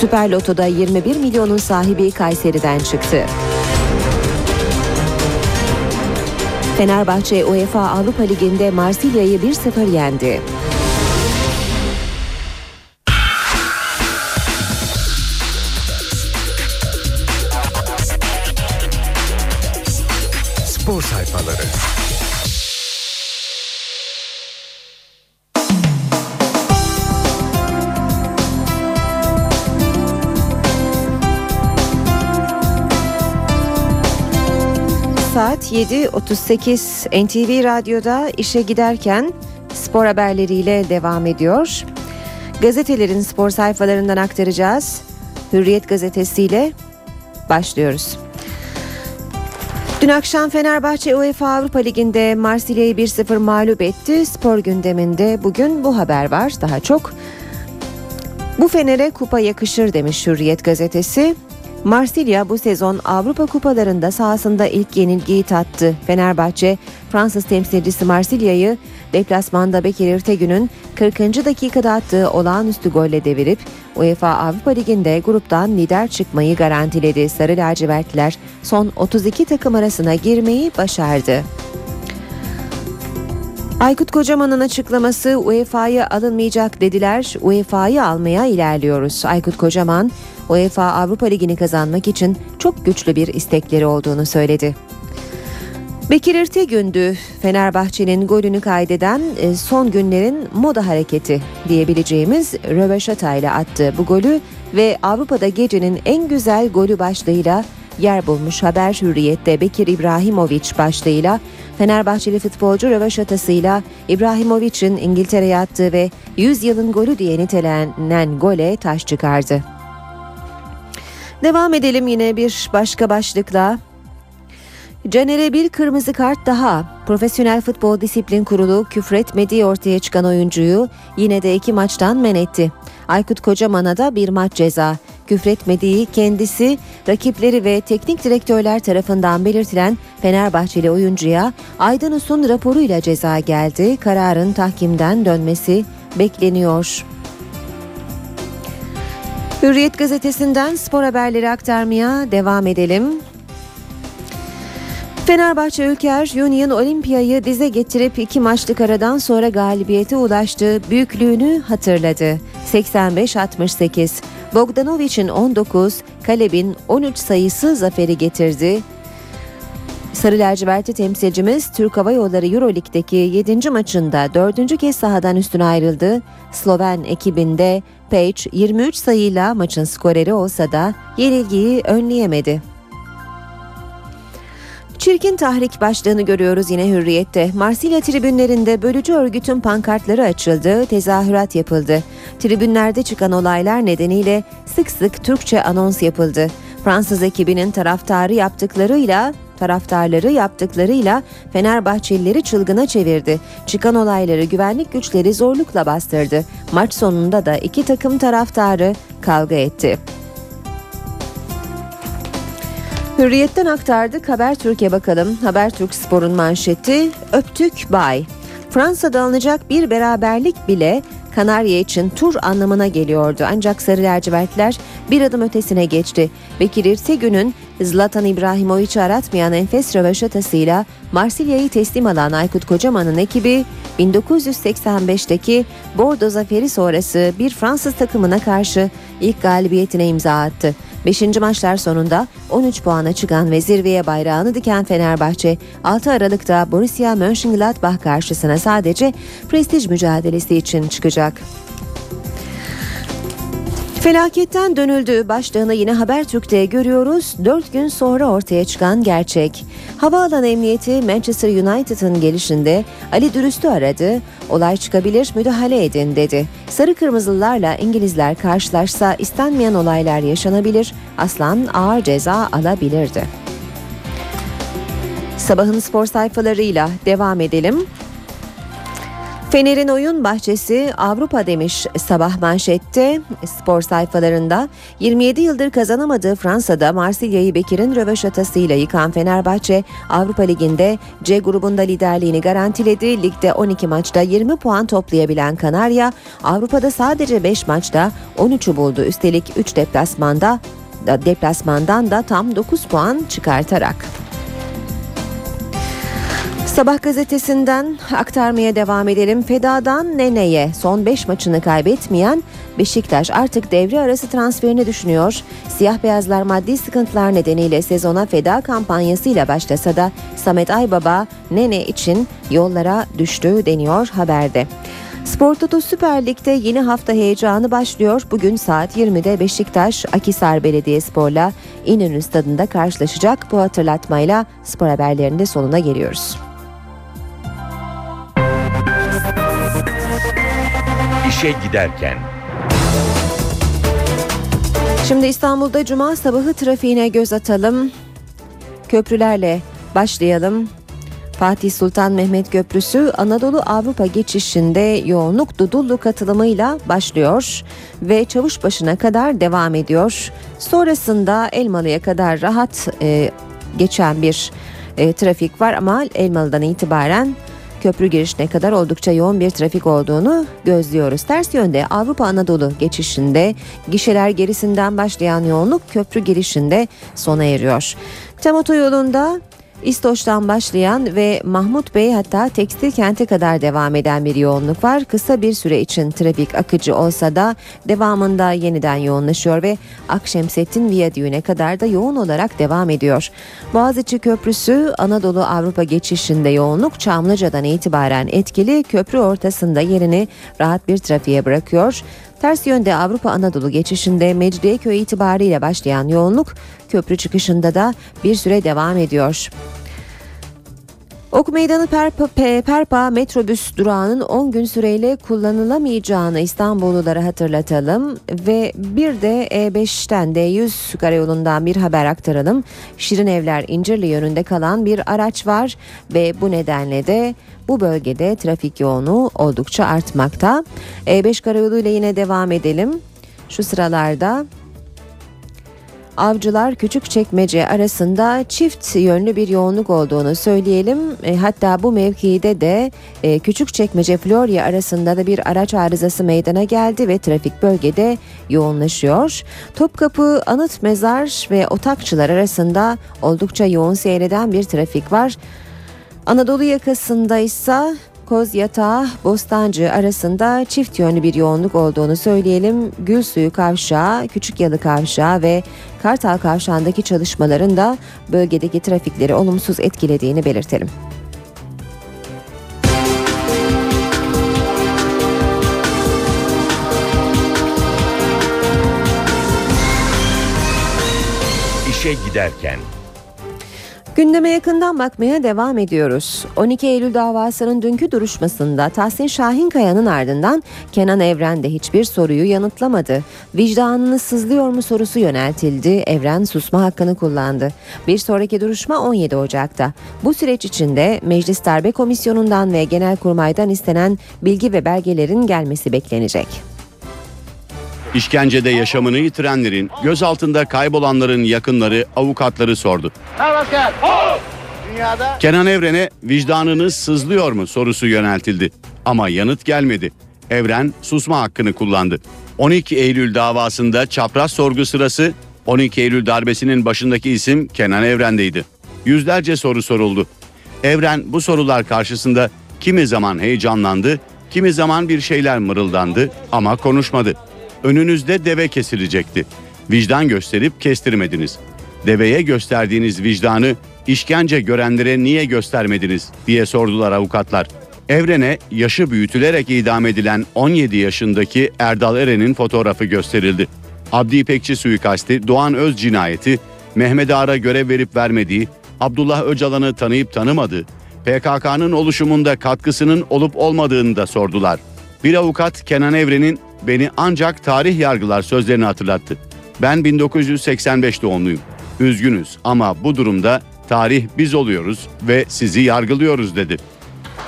Süper Loto'da 21 milyonun sahibi Kayseri'den çıktı. Fenerbahçe UEFA Avrupa Ligi'nde Marsilya'yı 1-0 yendi. Spor sayfaları. Saat 7.38 NTV Radyo'da işe giderken spor haberleriyle devam ediyor. Gazetelerin spor sayfalarından aktaracağız. Hürriyet gazetesiyle başlıyoruz. Dün akşam Fenerbahçe UEFA Avrupa Ligi'nde Marsilya'yı 1-0 mağlup etti. Spor gündeminde bugün bu haber var daha çok. Bu Fener'e kupa yakışır demiş Hürriyet gazetesi. Marsilya bu sezon Avrupa kupalarında sahasında ilk yenilgiyi tattı. Fenerbahçe Fransız temsilcisi Marsilya'yı deplasmanda Bekir İrtegün'ün 40. dakikada attığı olağanüstü golle devirip UEFA Avrupa Ligi'nde gruptan lider çıkmayı garantiledi. Sarı lacivertliler son 32 takım arasına girmeyi başardı. Aykut Kocaman'ın açıklaması UEFA'ya alınmayacak dediler. UEFA'yı almaya ilerliyoruz. Aykut Kocaman UEFA Avrupa Ligi'ni kazanmak için çok güçlü bir istekleri olduğunu söyledi. Bekir İrtegün'dü Fenerbahçe'nin golünü kaydeden e, son günlerin moda hareketi diyebileceğimiz röveşata ile attığı bu golü ve Avrupa'da gecenin en güzel golü başlığıyla yer bulmuş haber hürriyette Bekir İbrahimovic başlığıyla Fenerbahçeli futbolcu röveşatasıyla İbrahimovic'in İngiltere'ye attığı ve 100 yılın golü diye nitelenen gole taş çıkardı. Devam edelim yine bir başka başlıkla. Caner'e bir kırmızı kart daha. Profesyonel Futbol Disiplin Kurulu küfretmediği ortaya çıkan oyuncuyu yine de iki maçtan men etti. Aykut Kocaman'a da bir maç ceza. Küfretmediği kendisi, rakipleri ve teknik direktörler tarafından belirtilen Fenerbahçeli oyuncuya Aydın Us'un raporuyla ceza geldi. Kararın tahkimden dönmesi bekleniyor. Hürriyet gazetesinden spor haberleri aktarmaya devam edelim. Fenerbahçe Ülker Union Olimpiyayı dize getirip iki maçlık aradan sonra galibiyete ulaştı. Büyüklüğünü hatırladı. 85-68. Bogdanovic'in 19, Kaleb'in 13 sayısı zaferi getirdi. Sarı lacivertli temsilcimiz Türk Hava Yolları Euroleague'deki 7. maçında 4. kez sahadan üstüne ayrıldı. Sloven ekibinde Page 23 sayıyla maçın skoreri olsa da yenilgiyi önleyemedi. Çirkin tahrik başlığını görüyoruz yine Hürriyet'te. Marsilya tribünlerinde bölücü örgütün pankartları açıldı, tezahürat yapıldı. Tribünlerde çıkan olaylar nedeniyle sık sık Türkçe anons yapıldı. Fransız ekibinin taraftarı yaptıklarıyla taraftarları yaptıklarıyla Fenerbahçelileri çılgına çevirdi. Çıkan olayları güvenlik güçleri zorlukla bastırdı. Maç sonunda da iki takım taraftarı kavga etti. Hürriyetten aktardık Habertürk'e bakalım. Habertürk Spor'un manşeti Öptük Bay. Fransa'da alınacak bir beraberlik bile Kanarya için tur anlamına geliyordu. Ancak Sarı lacivertler bir adım ötesine geçti. Bekir İrtegün'ün Zlatan İbrahimovic'i aratmayan enfes röveşatasıyla Marsilya'yı teslim alan Aykut Kocaman'ın ekibi 1985'teki Bordo zaferi sonrası bir Fransız takımına karşı ilk galibiyetine imza attı. 5. maçlar sonunda 13 puana çıkan ve zirveye bayrağını diken Fenerbahçe 6 Aralık'ta Borussia Mönchengladbach karşısına sadece prestij mücadelesi için çıkacak. Felaketten dönüldü başlığını yine Habertürk'te görüyoruz. 4 gün sonra ortaya çıkan gerçek. Havaalanı Emniyeti Manchester United'ın gelişinde Ali Dürüst'ü aradı. Olay çıkabilir müdahale edin dedi. Sarı kırmızılarla İngilizler karşılaşsa istenmeyen olaylar yaşanabilir. Aslan ağır ceza alabilirdi. Sabahın spor sayfalarıyla devam edelim. Fener'in oyun bahçesi Avrupa demiş sabah manşette spor sayfalarında 27 yıldır kazanamadığı Fransa'da Marsilya'yı Bekir'in röveşatasıyla yıkan Fenerbahçe Avrupa Ligi'nde C grubunda liderliğini garantiledi. Ligde 12 maçta 20 puan toplayabilen Kanarya Avrupa'da sadece 5 maçta 13'ü buldu. Üstelik 3 deplasmanda deplasmandan da tam 9 puan çıkartarak. Sabah gazetesinden aktarmaya devam edelim. Feda'dan Nene'ye son 5 maçını kaybetmeyen Beşiktaş artık devre arası transferini düşünüyor. Siyah beyazlar maddi sıkıntılar nedeniyle sezona feda kampanyasıyla başlasa da Samet Aybaba Nene için yollara düştü deniyor haberde. Spor Toto Süper Lig'de yeni hafta heyecanı başlıyor. Bugün saat 20'de Beşiktaş Akisar Belediyespor'la İnönü Stadı'nda karşılaşacak. Bu hatırlatmayla spor haberlerinde sonuna geliyoruz. İşe giderken. Şimdi İstanbul'da cuma sabahı trafiğine göz atalım. Köprülerle başlayalım. Fatih Sultan Mehmet Köprüsü Anadolu Avrupa geçişinde yoğunluk Dudullu katılımıyla başlıyor ve Çavuşbaşı'na kadar devam ediyor. Sonrasında Elmalı'ya kadar rahat e, geçen bir e, trafik var ama Elmalı'dan itibaren köprü girişine kadar oldukça yoğun bir trafik olduğunu gözlüyoruz. Ters yönde Avrupa Anadolu geçişinde gişeler gerisinden başlayan yoğunluk köprü girişinde sona eriyor. Tem otoyolunda İstoç'tan başlayan ve Mahmut Bey hatta tekstil kente kadar devam eden bir yoğunluk var. Kısa bir süre için trafik akıcı olsa da devamında yeniden yoğunlaşıyor ve Akşemsettin Viyadüğü'ne kadar da yoğun olarak devam ediyor. Boğaziçi Köprüsü Anadolu Avrupa geçişinde yoğunluk Çamlıca'dan itibaren etkili köprü ortasında yerini rahat bir trafiğe bırakıyor. Ters yönde Avrupa Anadolu geçişinde Mecidiyeköy itibariyle başlayan yoğunluk köprü çıkışında da bir süre devam ediyor. Ok Meydanı Perpa, Perpa metrobüs durağının 10 gün süreyle kullanılamayacağını İstanbullulara hatırlatalım ve bir de E5'ten D100 karayolundan bir haber aktaralım. Şirin Evler İncirli yönünde kalan bir araç var ve bu nedenle de bu bölgede trafik yoğunluğu oldukça artmakta. E5 karayolu ile yine devam edelim. Şu sıralarda Avcılar Küçükçekmece arasında çift yönlü bir yoğunluk olduğunu söyleyelim. E, hatta bu mevkide de e, Küçükçekmece Florya arasında da bir araç arızası meydana geldi ve trafik bölgede yoğunlaşıyor. Topkapı Anıt Mezar ve Otakçılar arasında oldukça yoğun seyreden bir trafik var. Anadolu yakasında ise Koz Yatağı Bostancı arasında çift yönlü bir yoğunluk olduğunu söyleyelim. Gülsuyu Kavşağı, Küçük Yalı Kavşağı ve Kartal Kavşağı'ndaki çalışmaların da bölgedeki trafikleri olumsuz etkilediğini belirtelim. İşe giderken. Gündeme yakından bakmaya devam ediyoruz. 12 Eylül davasının dünkü duruşmasında Tahsin Şahinkaya'nın ardından Kenan Evren de hiçbir soruyu yanıtlamadı. Vicdanını sızlıyor mu sorusu yöneltildi. Evren susma hakkını kullandı. Bir sonraki duruşma 17 Ocak'ta. Bu süreç içinde Meclis Darbe Komisyonu'ndan ve Genelkurmay'dan istenen bilgi ve belgelerin gelmesi beklenecek. İşkencede yaşamını yitirenlerin, gözaltında kaybolanların yakınları, avukatları sordu. Dünyada Kenan Evren'e vicdanınız sızlıyor mu sorusu yöneltildi. Ama yanıt gelmedi. Evren susma hakkını kullandı. 12 Eylül davasında çapraz sorgu sırası 12 Eylül darbesinin başındaki isim Kenan Evren'deydi. Yüzlerce soru soruldu. Evren bu sorular karşısında kimi zaman heyecanlandı, kimi zaman bir şeyler mırıldandı ama konuşmadı. Önünüzde deve kesilecekti. Vicdan gösterip kestirmediniz. Deveye gösterdiğiniz vicdanı işkence görenlere niye göstermediniz diye sordular avukatlar. Evrene yaşı büyütülerek idam edilen 17 yaşındaki Erdal Eren'in fotoğrafı gösterildi. Abdi İpekçi suikasti, Doğan Öz cinayeti, Mehmet Ağar'a görev verip vermediği, Abdullah Öcalan'ı tanıyıp tanımadığı, PKK'nın oluşumunda katkısının olup olmadığını da sordular. Bir avukat Kenan Evren'in beni ancak tarih yargılar sözlerini hatırlattı. Ben 1985 doğumluyum. Üzgünüz ama bu durumda tarih biz oluyoruz ve sizi yargılıyoruz dedi.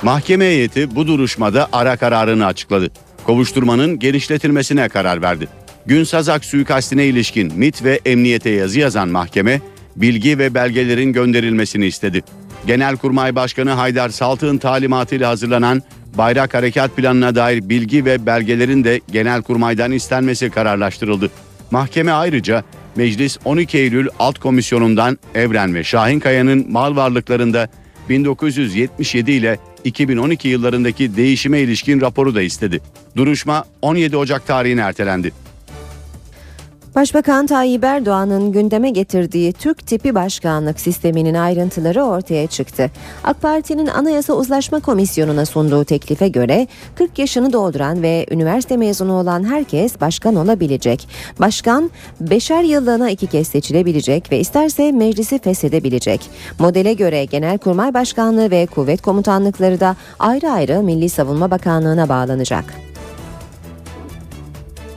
Mahkeme heyeti bu duruşmada ara kararını açıkladı. Kovuşturmanın genişletilmesine karar verdi. Gün Sazak suikastine ilişkin MIT ve emniyete yazı yazan mahkeme bilgi ve belgelerin gönderilmesini istedi. Genelkurmay Başkanı Haydar Saltık'ın talimatıyla hazırlanan Bayrak Harekat Planı'na dair bilgi ve belgelerin de Genelkurmay'dan istenmesi kararlaştırıldı. Mahkeme ayrıca Meclis 12 Eylül Alt Komisyonu'ndan Evren ve Şahinkaya'nın mal varlıklarında 1977 ile 2012 yıllarındaki değişime ilişkin raporu da istedi. Duruşma 17 Ocak tarihine ertelendi. Başbakan Tayyip Erdoğan'ın gündeme getirdiği Türk tipi başkanlık sisteminin ayrıntıları ortaya çıktı. AK Parti'nin Anayasa Uzlaşma Komisyonu'na sunduğu teklife göre 40 yaşını dolduran ve üniversite mezunu olan herkes başkan olabilecek. Başkan beşer yıllığına iki kez seçilebilecek ve isterse meclisi feshedebilecek. Modele göre Genelkurmay Başkanlığı ve kuvvet komutanlıkları da ayrı ayrı Milli Savunma Bakanlığı'na bağlanacak.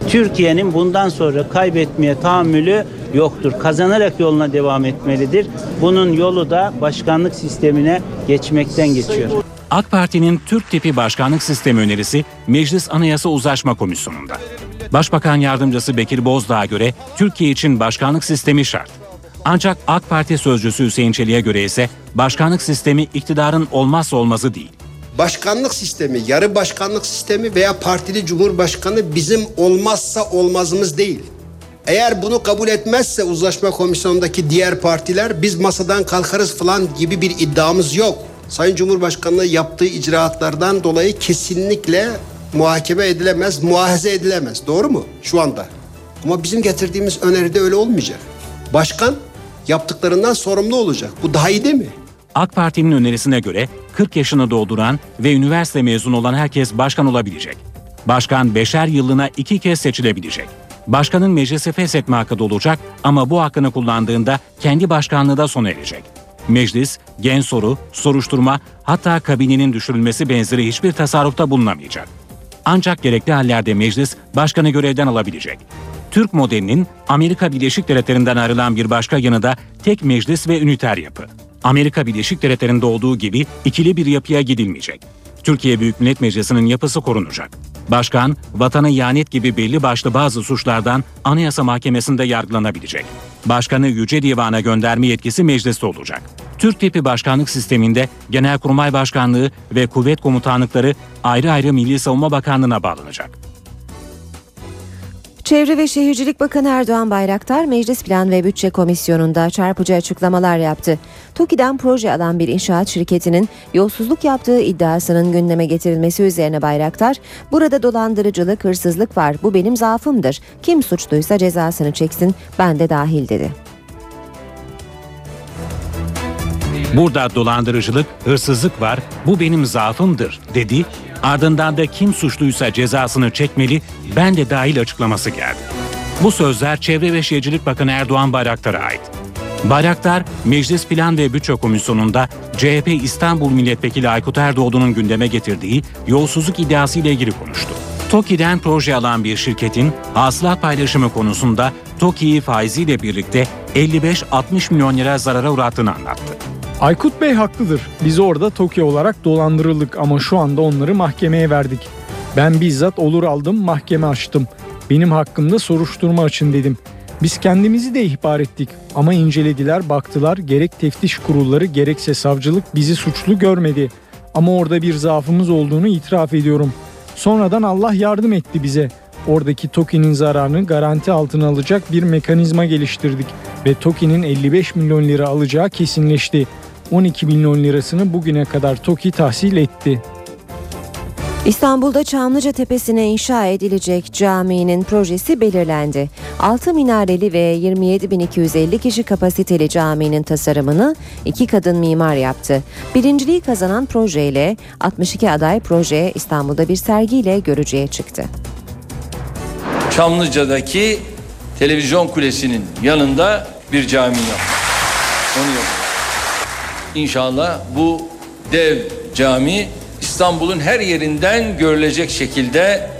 Türkiye'nin bundan sonra kaybetmeye tahammülü yoktur. Kazanarak yoluna devam etmelidir. Bunun yolu da başkanlık sistemine geçmekten geçiyor. AK Parti'nin Türk tipi başkanlık sistemi önerisi Meclis Anayasa Uzlaşma Komisyonu'nda. Başbakan Yardımcısı Bekir Bozdağ'a göre Türkiye için başkanlık sistemi şart. Ancak AK Parti sözcüsü Hüseyin Çelik'e göre ise başkanlık sistemi iktidarın olmazsa olmazı değil. Başkanlık sistemi, yarı başkanlık sistemi veya partili cumhurbaşkanı bizim olmazsa olmazımız değil. Eğer bunu kabul etmezse uzlaşma komisyonundaki diğer partiler biz masadan kalkarız falan gibi bir iddiamız yok. Sayın Cumhurbaşkanı yaptığı icraatlardan dolayı kesinlikle muhakeme edilemez, muahaze edilemez. Doğru mu? Şu anda. Ama bizim getirdiğimiz öneride öyle olmayacak. Başkan yaptıklarından sorumlu olacak. Bu daha iyi değil mi? AK Parti'nin önerisine göre 40 yaşını dolduran ve üniversite mezunu olan herkes başkan olabilecek. Başkan beşer yıllığına iki kez seçilebilecek. Başkanın meclisi feshetme hakkı da olacak ama bu hakkını kullandığında kendi başkanlığı da sona erecek. Meclis, gen soru, soruşturma hatta kabinenin düşürülmesi benzeri hiçbir tasarrufta bulunamayacak. Ancak gerekli hallerde meclis başkanı görevden alabilecek. Türk modelinin Amerika Birleşik Devletleri'nden ayrılan bir başka yanı da tek meclis ve üniter yapı. Amerika Birleşik Devletleri'nde olduğu gibi ikili bir yapıya gidilmeyecek. Türkiye Büyük Millet Meclisi'nin yapısı korunacak. Başkan, vatana ihanet gibi belli başlı bazı suçlardan Anayasa Mahkemesi'nde yargılanabilecek. Başkanı Yüce Divan'a gönderme yetkisi mecliste olacak. Türk tipi başkanlık sisteminde Genelkurmay Başkanlığı ve kuvvet komutanlıkları ayrı ayrı Milli Savunma Bakanlığı'na bağlanacak. Çevre ve Şehircilik Bakanı Erdoğan Bayraktar Meclis Plan ve Bütçe Komisyonu'nda çarpıcı açıklamalar yaptı. TOKİ'den proje alan bir inşaat şirketinin yolsuzluk yaptığı iddiasının gündeme getirilmesi üzerine Bayraktar, "Burada dolandırıcılık, hırsızlık var. Bu benim zaafımdır. Kim suçluysa cezasını çeksin, ben de dahil." dedi. Burada dolandırıcılık, hırsızlık var, bu benim zaafımdır dedi. Ardından da kim suçluysa cezasını çekmeli, ben de dahil açıklaması geldi. Bu sözler Çevre ve Şehircilik Bakanı Erdoğan Bayraktar'a ait. Bayraktar, Meclis Plan ve Bütçe Komisyonu'nda CHP İstanbul Milletvekili Aykut Erdoğdu'nun gündeme getirdiği yolsuzluk iddiası ile ilgili konuştu. TOKİ'den proje alan bir şirketin hasılat paylaşımı konusunda TOKİ'yi faiziyle birlikte 55-60 milyon lira zarara uğrattığını anlattı. Aykut Bey haklıdır. Biz orada Tokyo olarak dolandırıldık ama şu anda onları mahkemeye verdik. Ben bizzat olur aldım mahkeme açtım. Benim hakkımda soruşturma açın dedim. Biz kendimizi de ihbar ettik ama incelediler baktılar gerek teftiş kurulları gerekse savcılık bizi suçlu görmedi. Ama orada bir zaafımız olduğunu itiraf ediyorum. Sonradan Allah yardım etti bize. Oradaki TOKİ'nin zararını garanti altına alacak bir mekanizma geliştirdik ve TOKİ'nin 55 milyon lira alacağı kesinleşti. 12 milyon lirasını bugüne kadar TOKİ tahsil etti. İstanbul'da Çamlıca Tepesi'ne inşa edilecek caminin projesi belirlendi. 6 minareli ve 27.250 kişi kapasiteli caminin tasarımını iki kadın mimar yaptı. Birinciliği kazanan projeyle 62 aday proje İstanbul'da bir sergiyle görücüye çıktı. Çamlıca'daki televizyon kulesinin yanında bir cami yaptık. Onu yaptık. İnşallah bu dev cami İstanbul'un her yerinden görülecek şekilde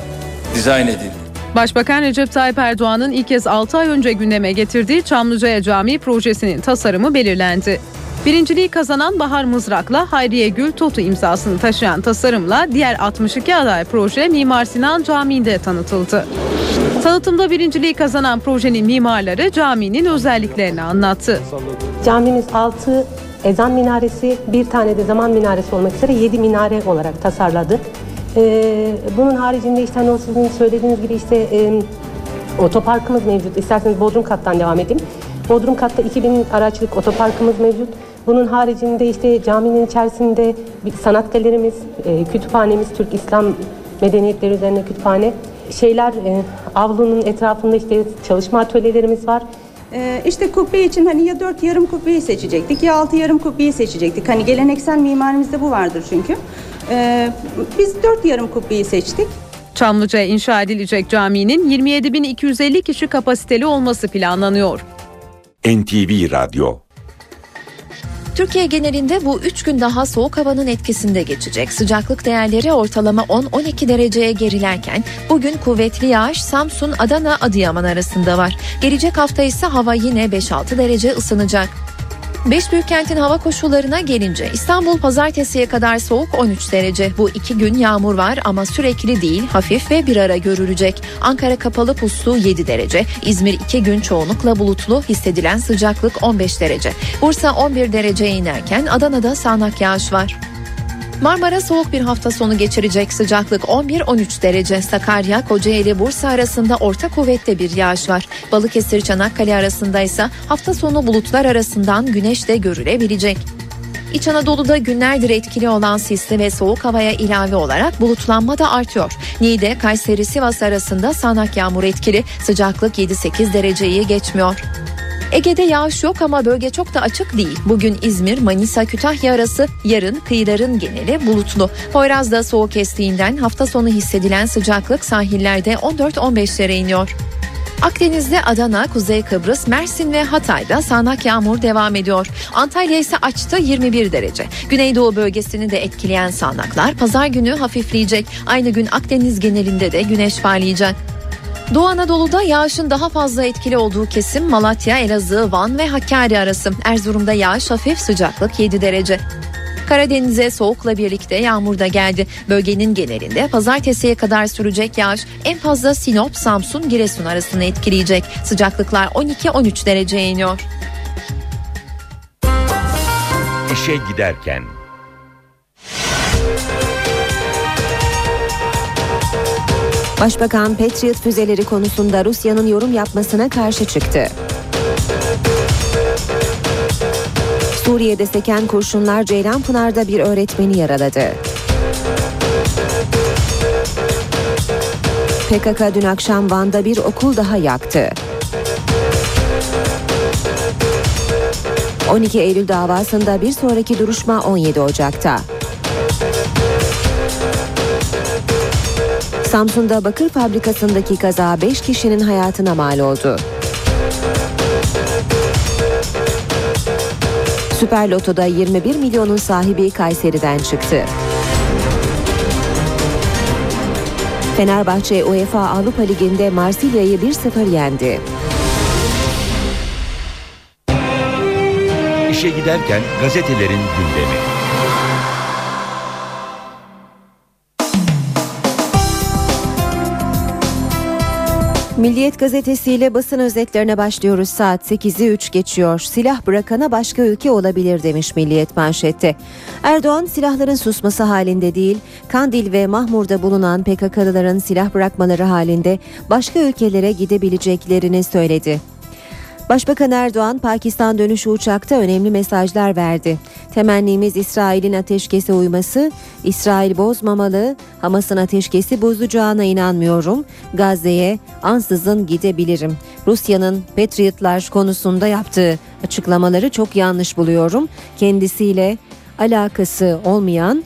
dizayn edildi. Başbakan Recep Tayyip Erdoğan'ın ilk kez 6 ay önce gündeme getirdiği Çamlıca'ya Camii projesinin tasarımı belirlendi. Birinciliği kazanan Bahar Mızrak'la Hayriye Gül Totu imzasını taşıyan tasarımla diğer 62 aday proje Mimar Sinan Camii'nde tanıtıldı. Tanıtımda birinciliği kazanan projenin mimarları caminin özelliklerini anlattı. Camimiz 6 ezan minaresi, bir tane de zaman minaresi olmak üzere 7 minare olarak tasarladık. Ee, bunun haricinde işte hani o sizin söylediğiniz gibi işte e, otoparkımız mevcut. İsterseniz Bodrum kattan devam edeyim. Bodrum katta 2000 araçlık otoparkımız mevcut. Bunun haricinde işte caminin içerisinde bir sanat galerimiz, e, kütüphanemiz, Türk İslam medeniyetleri üzerine kütüphane. Şeyler, e, avlunun etrafında işte çalışma atölyelerimiz var. Ee, işte kubbe için hani ya dört yarım kubbeyi seçecektik ya altı yarım kubbeyi seçecektik. Hani geleneksel mimarimizde bu vardır çünkü. Ee, biz dört yarım kubbeyi seçtik. Çamlıca'ya inşa edilecek caminin 27.250 kişi kapasiteli olması planlanıyor. NTV Radyo Türkiye genelinde bu 3 gün daha soğuk havanın etkisinde geçecek. Sıcaklık değerleri ortalama 10-12 dereceye gerilerken bugün kuvvetli yağış Samsun, Adana, Adıyaman arasında var. Gelecek hafta ise hava yine 5-6 derece ısınacak. Beş büyük kentin hava koşullarına gelince İstanbul pazartesiye kadar soğuk 13 derece. Bu iki gün yağmur var ama sürekli değil hafif ve bir ara görülecek. Ankara kapalı puslu 7 derece. İzmir iki gün çoğunlukla bulutlu hissedilen sıcaklık 15 derece. Bursa 11 dereceye inerken Adana'da sağanak yağış var. Marmara soğuk bir hafta sonu geçirecek sıcaklık 11-13 derece. Sakarya, Kocaeli, Bursa arasında orta kuvvette bir yağış var. Balıkesir, Çanakkale arasında ise hafta sonu bulutlar arasından güneş de görülebilecek. İç Anadolu'da günlerdir etkili olan sisli ve soğuk havaya ilave olarak bulutlanma da artıyor. Niğde, Kayseri, Sivas arasında sağanak yağmur etkili. Sıcaklık 7-8 dereceyi geçmiyor. Ege'de yağış yok ama bölge çok da açık değil. Bugün İzmir, Manisa, Kütahya arası yarın kıyıların geneli bulutlu. Poyraz'da soğuk estiğinden hafta sonu hissedilen sıcaklık sahillerde 14-15'lere iniyor. Akdeniz'de Adana, Kuzey Kıbrıs, Mersin ve Hatay'da sağanak yağmur devam ediyor. Antalya ise açtı 21 derece. Güneydoğu bölgesini de etkileyen sağanaklar pazar günü hafifleyecek. Aynı gün Akdeniz genelinde de güneş parlayacak. Doğu Anadolu'da yağışın daha fazla etkili olduğu kesim Malatya, Elazığ, Van ve Hakkari arası. Erzurum'da yağış hafif sıcaklık 7 derece. Karadeniz'e soğukla birlikte yağmur da geldi. Bölgenin genelinde pazartesiye kadar sürecek yağış en fazla Sinop, Samsun, Giresun arasını etkileyecek. Sıcaklıklar 12-13 dereceye iniyor. İşe giderken Başbakan Patriot füzeleri konusunda Rusya'nın yorum yapmasına karşı çıktı. Suriye'de seken kurşunlar Ceylanpınar'da bir öğretmeni yaraladı. PKK dün akşam Van'da bir okul daha yaktı. 12 Eylül davasında bir sonraki duruşma 17 Ocak'ta. Samsun'da bakır fabrikasındaki kaza 5 kişinin hayatına mal oldu. Süper Loto'da 21 milyonun sahibi Kayseri'den çıktı. Fenerbahçe UEFA Avrupa Ligi'nde Marsilya'yı 1-0 yendi. İşe giderken gazetelerin gündemi. Milliyet gazetesiyle basın özetlerine başlıyoruz. Saat 8'i 3 geçiyor. Silah bırakana başka ülke olabilir demiş Milliyet manşette. Erdoğan silahların susması halinde değil, Kandil ve Mahmur'da bulunan PKK'lıların silah bırakmaları halinde başka ülkelere gidebileceklerini söyledi. Başbakan Erdoğan Pakistan dönüşü uçakta önemli mesajlar verdi. Temennimiz İsrail'in ateşkese uyması, İsrail bozmamalı, Hamas'ın ateşkesi bozacağına inanmıyorum. Gazze'ye ansızın gidebilirim. Rusya'nın Patriotlar konusunda yaptığı açıklamaları çok yanlış buluyorum. Kendisiyle alakası olmayan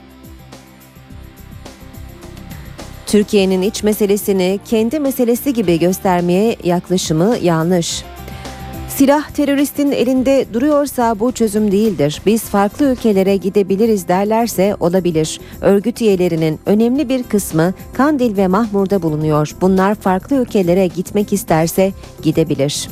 Türkiye'nin iç meselesini kendi meselesi gibi göstermeye yaklaşımı yanlış. Silah teröristin elinde duruyorsa bu çözüm değildir. Biz farklı ülkelere gidebiliriz derlerse olabilir. Örgüt üyelerinin önemli bir kısmı Kandil ve Mahmur'da bulunuyor. Bunlar farklı ülkelere gitmek isterse gidebilir.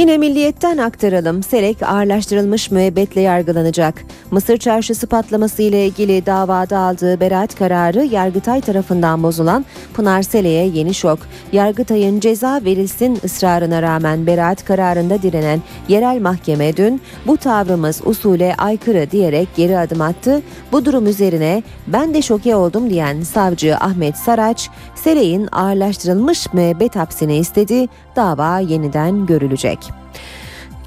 Yine milliyetten aktaralım. Selek ağırlaştırılmış müebbetle yargılanacak. Mısır çarşısı patlaması ile ilgili davada aldığı beraat kararı Yargıtay tarafından bozulan Pınar Selek'e yeni şok. Yargıtay'ın ceza verilsin ısrarına rağmen beraat kararında direnen yerel mahkeme dün bu tavrımız usule aykırı diyerek geri adım attı. Bu durum üzerine ben de şoke oldum diyen savcı Ahmet Saraç, Selek'in ağırlaştırılmış müebbet hapsini istedi. Dava yeniden görülecek.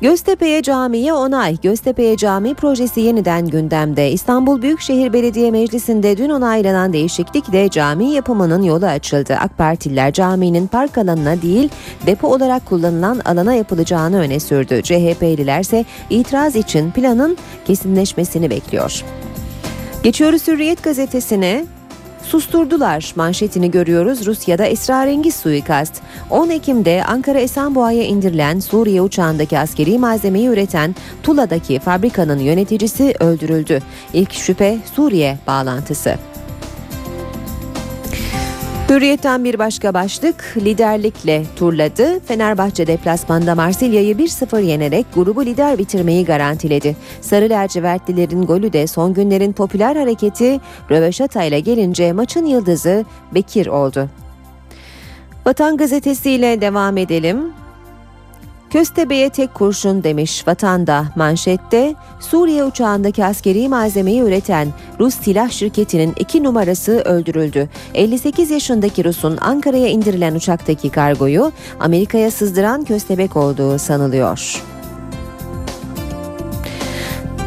Göztepe'ye camiye onay. Göztepe'ye cami projesi yeniden gündemde. İstanbul Büyükşehir Belediye Meclisi'nde dün onaylanan değişiklikle cami yapımının yolu açıldı. AK Partililer caminin park alanına değil depo olarak kullanılan alana yapılacağını öne sürdü. CHP'liler ise itiraz için planın kesinleşmesini bekliyor. Geçiyoruz Hürriyet gazetesine. Susturdular manşetini görüyoruz Rusya'da esrarengiz suikast. 10 Ekim'de Ankara Esenboğa'ya indirilen Suriye uçağındaki askeri malzemeyi üreten Tula'daki fabrikanın yöneticisi öldürüldü. İlk şüphe Suriye bağlantısı. Hürriyetten bir başka başlık liderlikle turladı. Fenerbahçe deplasmanda Marsilya'yı 1-0 yenerek grubu lider bitirmeyi garantiledi. Sarı lacivertlilerin golü de son günlerin popüler hareketi Röveşata ile gelince maçın yıldızı Bekir oldu. Vatan gazetesiyle devam edelim. Köstebe'ye tek kurşun demiş vatanda manşette Suriye uçağındaki askeri malzemeyi üreten Rus silah şirketinin iki numarası öldürüldü. 58 yaşındaki Rus'un Ankara'ya indirilen uçaktaki kargoyu Amerika'ya sızdıran köstebek olduğu sanılıyor.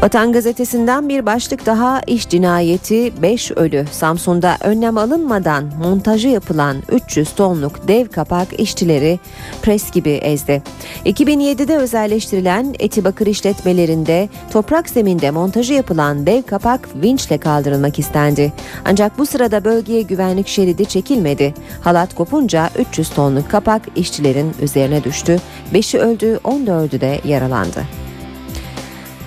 Vatan gazetesinden bir başlık daha iş cinayeti 5 ölü. Samsun'da önlem alınmadan montajı yapılan 300 tonluk dev kapak işçileri pres gibi ezdi. 2007'de özelleştirilen Etibakır işletmelerinde toprak zeminde montajı yapılan dev kapak vinçle kaldırılmak istendi. Ancak bu sırada bölgeye güvenlik şeridi çekilmedi. Halat kopunca 300 tonluk kapak işçilerin üzerine düştü. 5'i öldü 14'ü de yaralandı.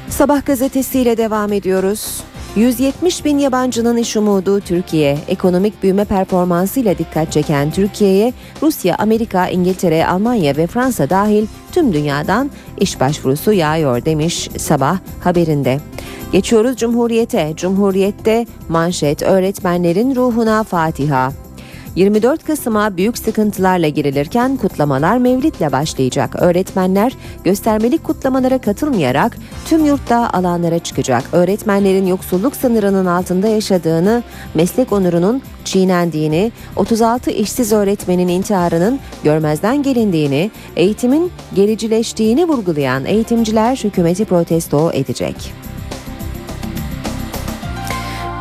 Sabah gazetesiyle devam ediyoruz. 170 bin yabancının iş umudu Türkiye. Ekonomik büyüme performansıyla dikkat çeken Türkiye'ye Rusya, Amerika, İngiltere, Almanya ve Fransa dahil tüm dünyadan iş başvurusu yağıyor demiş sabah haberinde. Geçiyoruz Cumhuriyete. Cumhuriyette manşet öğretmenlerin ruhuna Fatiha. 24 Kasım'a büyük sıkıntılarla girilirken kutlamalar Mevlid'le başlayacak. Öğretmenler göstermelik kutlamalara katılmayarak tüm yurtta alanlara çıkacak. Öğretmenlerin yoksulluk sınırının altında yaşadığını, meslek onurunun çiğnendiğini, 36 işsiz öğretmenin intiharının görmezden gelindiğini, eğitimin gericileştiğini vurgulayan eğitimciler hükümeti protesto edecek.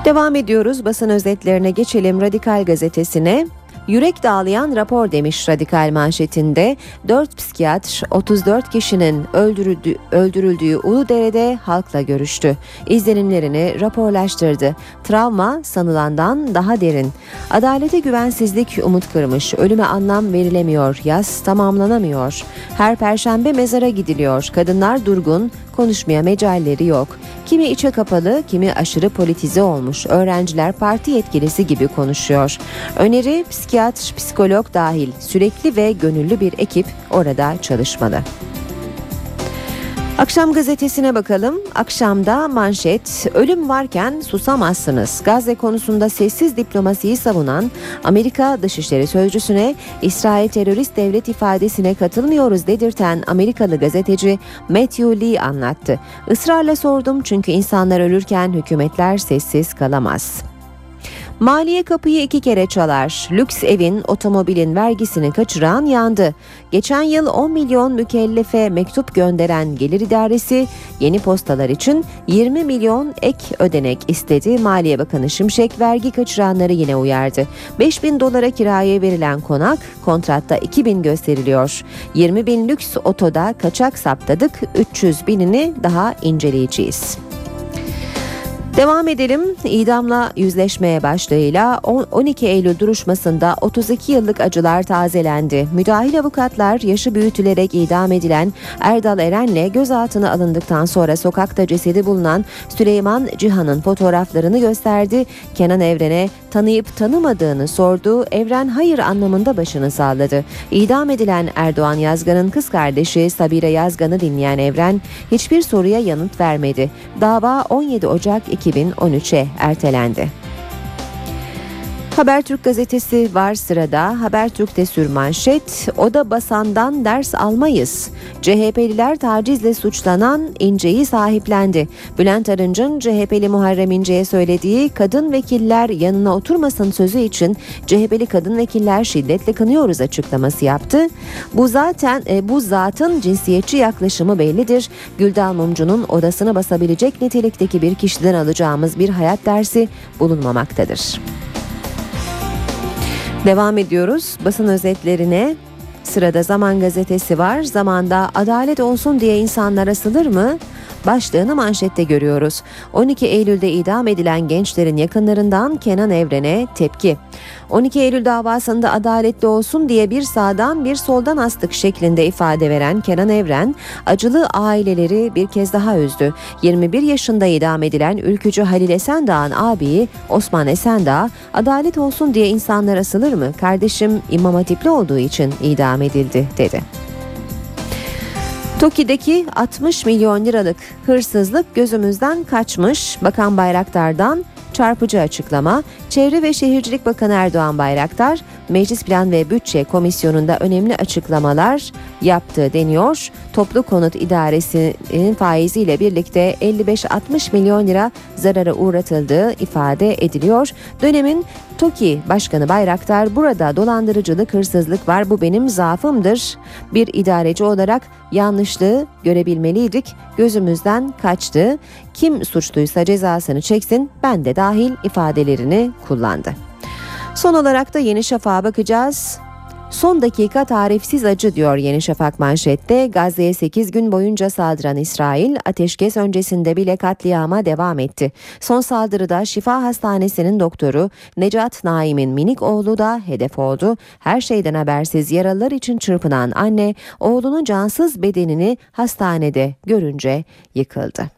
Devam ediyoruz basın özetlerine geçelim Radikal gazetesine. Yürek dağlayan rapor demiş Radikal manşetinde. 4 psikiyatr 34 kişinin öldürüldüğü, öldürüldüğü Uludere'de halkla görüştü. İzlenimlerini raporlaştırdı. Travma sanılandan daha derin. Adalete güvensizlik umut kırmış. Ölüme anlam verilemiyor. Yaz tamamlanamıyor. Her perşembe mezara gidiliyor. Kadınlar durgun, konuşmaya mecalleri yok. Kimi içe kapalı, kimi aşırı politize olmuş. Öğrenciler parti yetkilisi gibi konuşuyor. Öneri psikiyatr, psikolog dahil sürekli ve gönüllü bir ekip orada çalışmalı. Akşam gazetesine bakalım. Akşamda manşet ölüm varken susamazsınız. Gazze konusunda sessiz diplomasiyi savunan Amerika Dışişleri Sözcüsüne İsrail terörist devlet ifadesine katılmıyoruz dedirten Amerikalı gazeteci Matthew Lee anlattı. Israrla sordum çünkü insanlar ölürken hükümetler sessiz kalamaz. Maliye kapıyı iki kere çalar. Lüks evin, otomobilin vergisini kaçıran yandı. Geçen yıl 10 milyon mükellefe mektup gönderen Gelir İdaresi yeni postalar için 20 milyon ek ödenek istedi. Maliye Bakanı Şimşek vergi kaçıranları yine uyardı. 5 bin dolara kiraya verilen konak kontratta 2 bin gösteriliyor. 20 bin lüks otoda kaçak saptadık 300 binini daha inceleyeceğiz. Devam edelim. İdamla yüzleşmeye başlığıyla 12 Eylül duruşmasında 32 yıllık acılar tazelendi. Müdahil avukatlar yaşı büyütülerek idam edilen Erdal Eren'le gözaltına alındıktan sonra sokakta cesedi bulunan Süleyman Cihan'ın fotoğraflarını gösterdi. Kenan Evren'e tanıyıp tanımadığını sordu. Evren hayır anlamında başını salladı. İdam edilen Erdoğan Yazgan'ın kız kardeşi Sabire Yazgan'ı dinleyen Evren hiçbir soruya yanıt vermedi. Dava 17 Ocak 2013'e ertelendi. Habertürk gazetesi var sırada. Habertürk'te sürmanşet, o da basandan ders almayız. CHP'liler tacizle suçlanan İnce'yi sahiplendi. Bülent Arınç'ın CHP'li Muharrem İnce'ye söylediği kadın vekiller yanına oturmasın sözü için CHP'li kadın vekiller şiddetle kınıyoruz açıklaması yaptı. Bu zaten e, bu zatın cinsiyetçi yaklaşımı bellidir. Güldal Mumcu'nun odasını basabilecek nitelikteki bir kişiden alacağımız bir hayat dersi bulunmamaktadır. Devam ediyoruz basın özetlerine. Sırada Zaman Gazetesi var. Zamanda adalet olsun diye insanlar asılır mı? Başlığını manşette görüyoruz. 12 Eylül'de idam edilen gençlerin yakınlarından Kenan Evren'e tepki. 12 Eylül davasında adaletli olsun diye bir sağdan bir soldan astık şeklinde ifade veren Kenan Evren, acılı aileleri bir kez daha üzdü. 21 yaşında idam edilen ülkücü Halil Esendağ'ın abiyi Osman Esendağ, adalet olsun diye insanlar asılır mı? Kardeşim İmam Hatipli olduğu için idam edildi dedi. TOKİ'deki 60 milyon liralık hırsızlık gözümüzden kaçmış. Bakan Bayraktar'dan çarpıcı açıklama. Çevre ve Şehircilik Bakanı Erdoğan Bayraktar, Meclis Plan ve Bütçe Komisyonu'nda önemli açıklamalar yaptı deniyor. Toplu Konut İdaresi'nin faiziyle birlikte 55-60 milyon lira zarara uğratıldığı ifade ediliyor. Dönemin TOKİ Başkanı Bayraktar burada dolandırıcılık, hırsızlık var bu benim zaafımdır. Bir idareci olarak yanlışlığı görebilmeliydik. Gözümüzden kaçtı. Kim suçluysa cezasını çeksin ben de dahil ifadelerini kullandı. Son olarak da Yeni Şafak'a bakacağız. Son dakika tarifsiz acı diyor Yeni Şafak manşette. Gazze'ye 8 gün boyunca saldıran İsrail ateşkes öncesinde bile katliama devam etti. Son saldırıda Şifa Hastanesi'nin doktoru Necat Naim'in minik oğlu da hedef oldu. Her şeyden habersiz yaralılar için çırpınan anne oğlunun cansız bedenini hastanede görünce yıkıldı.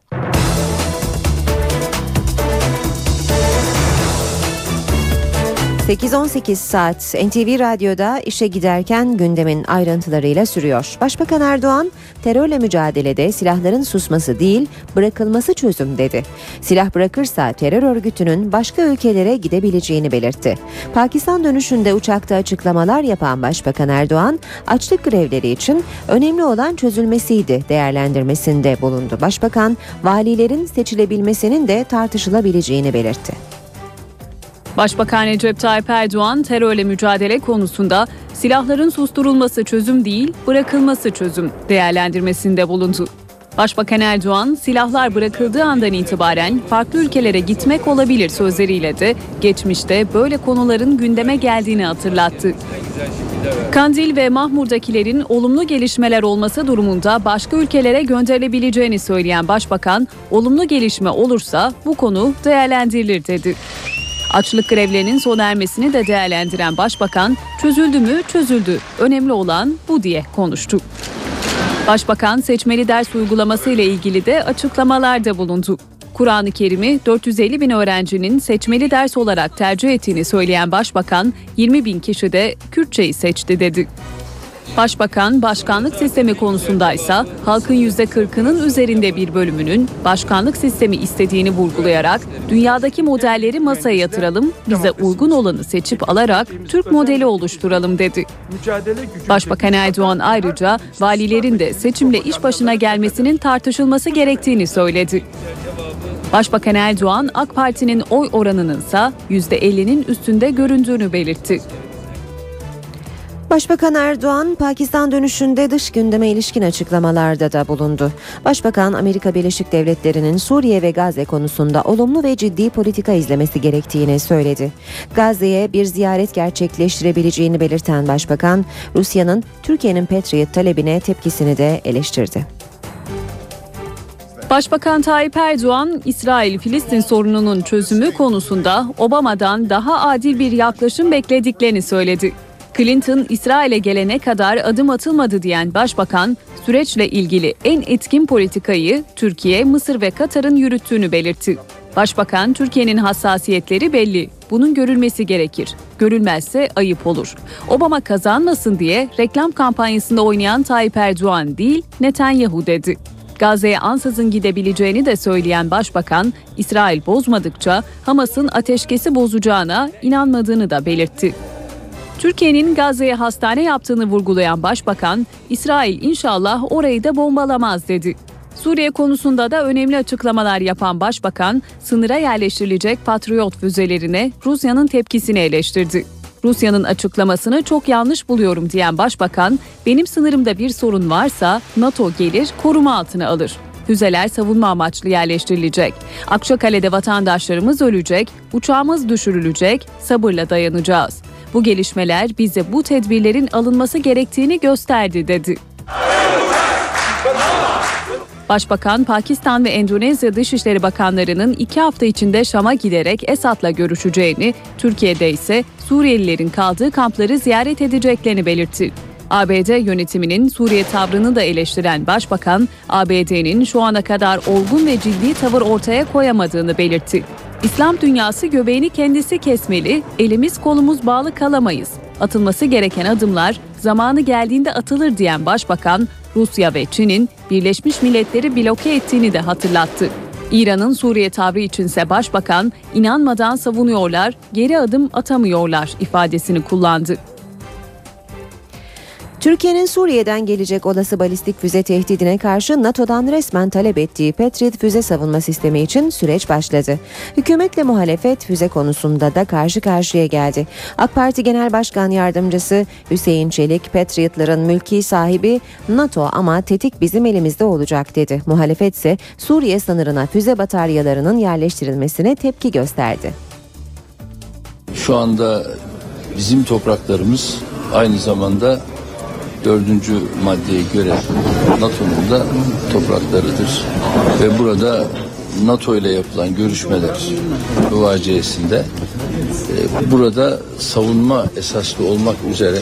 8-18 saat NTV Radyo'da işe giderken gündemin ayrıntılarıyla sürüyor. Başbakan Erdoğan terörle mücadelede silahların susması değil bırakılması çözüm dedi. Silah bırakırsa terör örgütünün başka ülkelere gidebileceğini belirtti. Pakistan dönüşünde uçakta açıklamalar yapan Başbakan Erdoğan açlık grevleri için önemli olan çözülmesiydi değerlendirmesinde bulundu. Başbakan valilerin seçilebilmesinin de tartışılabileceğini belirtti. Başbakan Recep Tayyip Erdoğan terörle mücadele konusunda silahların susturulması çözüm değil, bırakılması çözüm değerlendirmesinde bulundu. Başbakan Erdoğan silahlar bırakıldığı andan itibaren farklı ülkelere gitmek olabilir sözleriyle de geçmişte böyle konuların gündeme geldiğini hatırlattı. Kandil ve Mahmur'dakilerin olumlu gelişmeler olması durumunda başka ülkelere gönderilebileceğini söyleyen Başbakan, olumlu gelişme olursa bu konu değerlendirilir dedi. Açlık grevlerinin sona ermesini de değerlendiren Başbakan, çözüldü mü çözüldü, önemli olan bu diye konuştu. Başbakan seçmeli ders uygulaması ile ilgili de açıklamalarda bulundu. Kur'an-ı Kerim'i 450 bin öğrencinin seçmeli ders olarak tercih ettiğini söyleyen Başbakan, 20 bin kişi de Kürtçeyi seçti dedi. Başbakan başkanlık sistemi konusundaysa halkın %40'ının üzerinde bir bölümünün başkanlık sistemi istediğini vurgulayarak dünyadaki modelleri masaya yatıralım, bize uygun olanı seçip alarak Türk modeli oluşturalım dedi. Başbakan Erdoğan ayrıca valilerin de seçimle iş başına gelmesinin tartışılması gerektiğini söyledi. Başbakan Erdoğan AK Parti'nin oy oranının ise %50'nin üstünde göründüğünü belirtti. Başbakan Erdoğan, Pakistan dönüşünde dış gündeme ilişkin açıklamalarda da bulundu. Başbakan, Amerika Birleşik Devletleri'nin Suriye ve Gazze konusunda olumlu ve ciddi politika izlemesi gerektiğini söyledi. Gazze'ye bir ziyaret gerçekleştirebileceğini belirten Başbakan, Rusya'nın Türkiye'nin Patriot talebine tepkisini de eleştirdi. Başbakan Tayyip Erdoğan, İsrail-Filistin sorununun çözümü konusunda Obama'dan daha adil bir yaklaşım beklediklerini söyledi. Clinton, İsrail'e gelene kadar adım atılmadı diyen başbakan, süreçle ilgili en etkin politikayı Türkiye, Mısır ve Katar'ın yürüttüğünü belirtti. Başbakan, Türkiye'nin hassasiyetleri belli. Bunun görülmesi gerekir. Görülmezse ayıp olur. Obama kazanmasın diye reklam kampanyasında oynayan Tayyip Erdoğan değil, Netanyahu dedi. Gazze'ye ansızın gidebileceğini de söyleyen başbakan, İsrail bozmadıkça Hamas'ın ateşkesi bozacağına inanmadığını da belirtti. Türkiye'nin Gazze'ye hastane yaptığını vurgulayan başbakan, İsrail inşallah orayı da bombalamaz dedi. Suriye konusunda da önemli açıklamalar yapan başbakan, sınıra yerleştirilecek Patriot füzelerine Rusya'nın tepkisini eleştirdi. Rusya'nın açıklamasını çok yanlış buluyorum diyen başbakan, benim sınırımda bir sorun varsa NATO gelir koruma altına alır. Füzeler savunma amaçlı yerleştirilecek. Akçakale'de vatandaşlarımız ölecek, uçağımız düşürülecek, sabırla dayanacağız. Bu gelişmeler bize bu tedbirlerin alınması gerektiğini gösterdi dedi. Başbakan, Pakistan ve Endonezya Dışişleri Bakanlarının iki hafta içinde Şam'a giderek Esad'la görüşeceğini, Türkiye'de ise Suriyelilerin kaldığı kampları ziyaret edeceklerini belirtti. ABD yönetiminin Suriye tavrını da eleştiren Başbakan, ABD'nin şu ana kadar olgun ve ciddi tavır ortaya koyamadığını belirtti. İslam dünyası göbeğini kendisi kesmeli, elimiz kolumuz bağlı kalamayız. Atılması gereken adımlar zamanı geldiğinde atılır diyen Başbakan, Rusya ve Çin'in Birleşmiş Milletleri bloke ettiğini de hatırlattı. İran'ın Suriye tavrı içinse Başbakan, inanmadan savunuyorlar, geri adım atamıyorlar ifadesini kullandı. Türkiye'nin Suriye'den gelecek olası balistik füze tehdidine karşı NATO'dan resmen talep ettiği Patriot füze savunma sistemi için süreç başladı. Hükümetle muhalefet füze konusunda da karşı karşıya geldi. AK Parti Genel Başkan Yardımcısı Hüseyin Çelik, Patriotların mülki sahibi NATO ama tetik bizim elimizde olacak dedi. Muhalefet ise Suriye sınırına füze bataryalarının yerleştirilmesine tepki gösterdi. Şu anda bizim topraklarımız aynı zamanda dördüncü maddeye göre NATO'nun da topraklarıdır. Ve burada NATO ile yapılan görüşmeler müvaciesinde e, burada savunma esaslı olmak üzere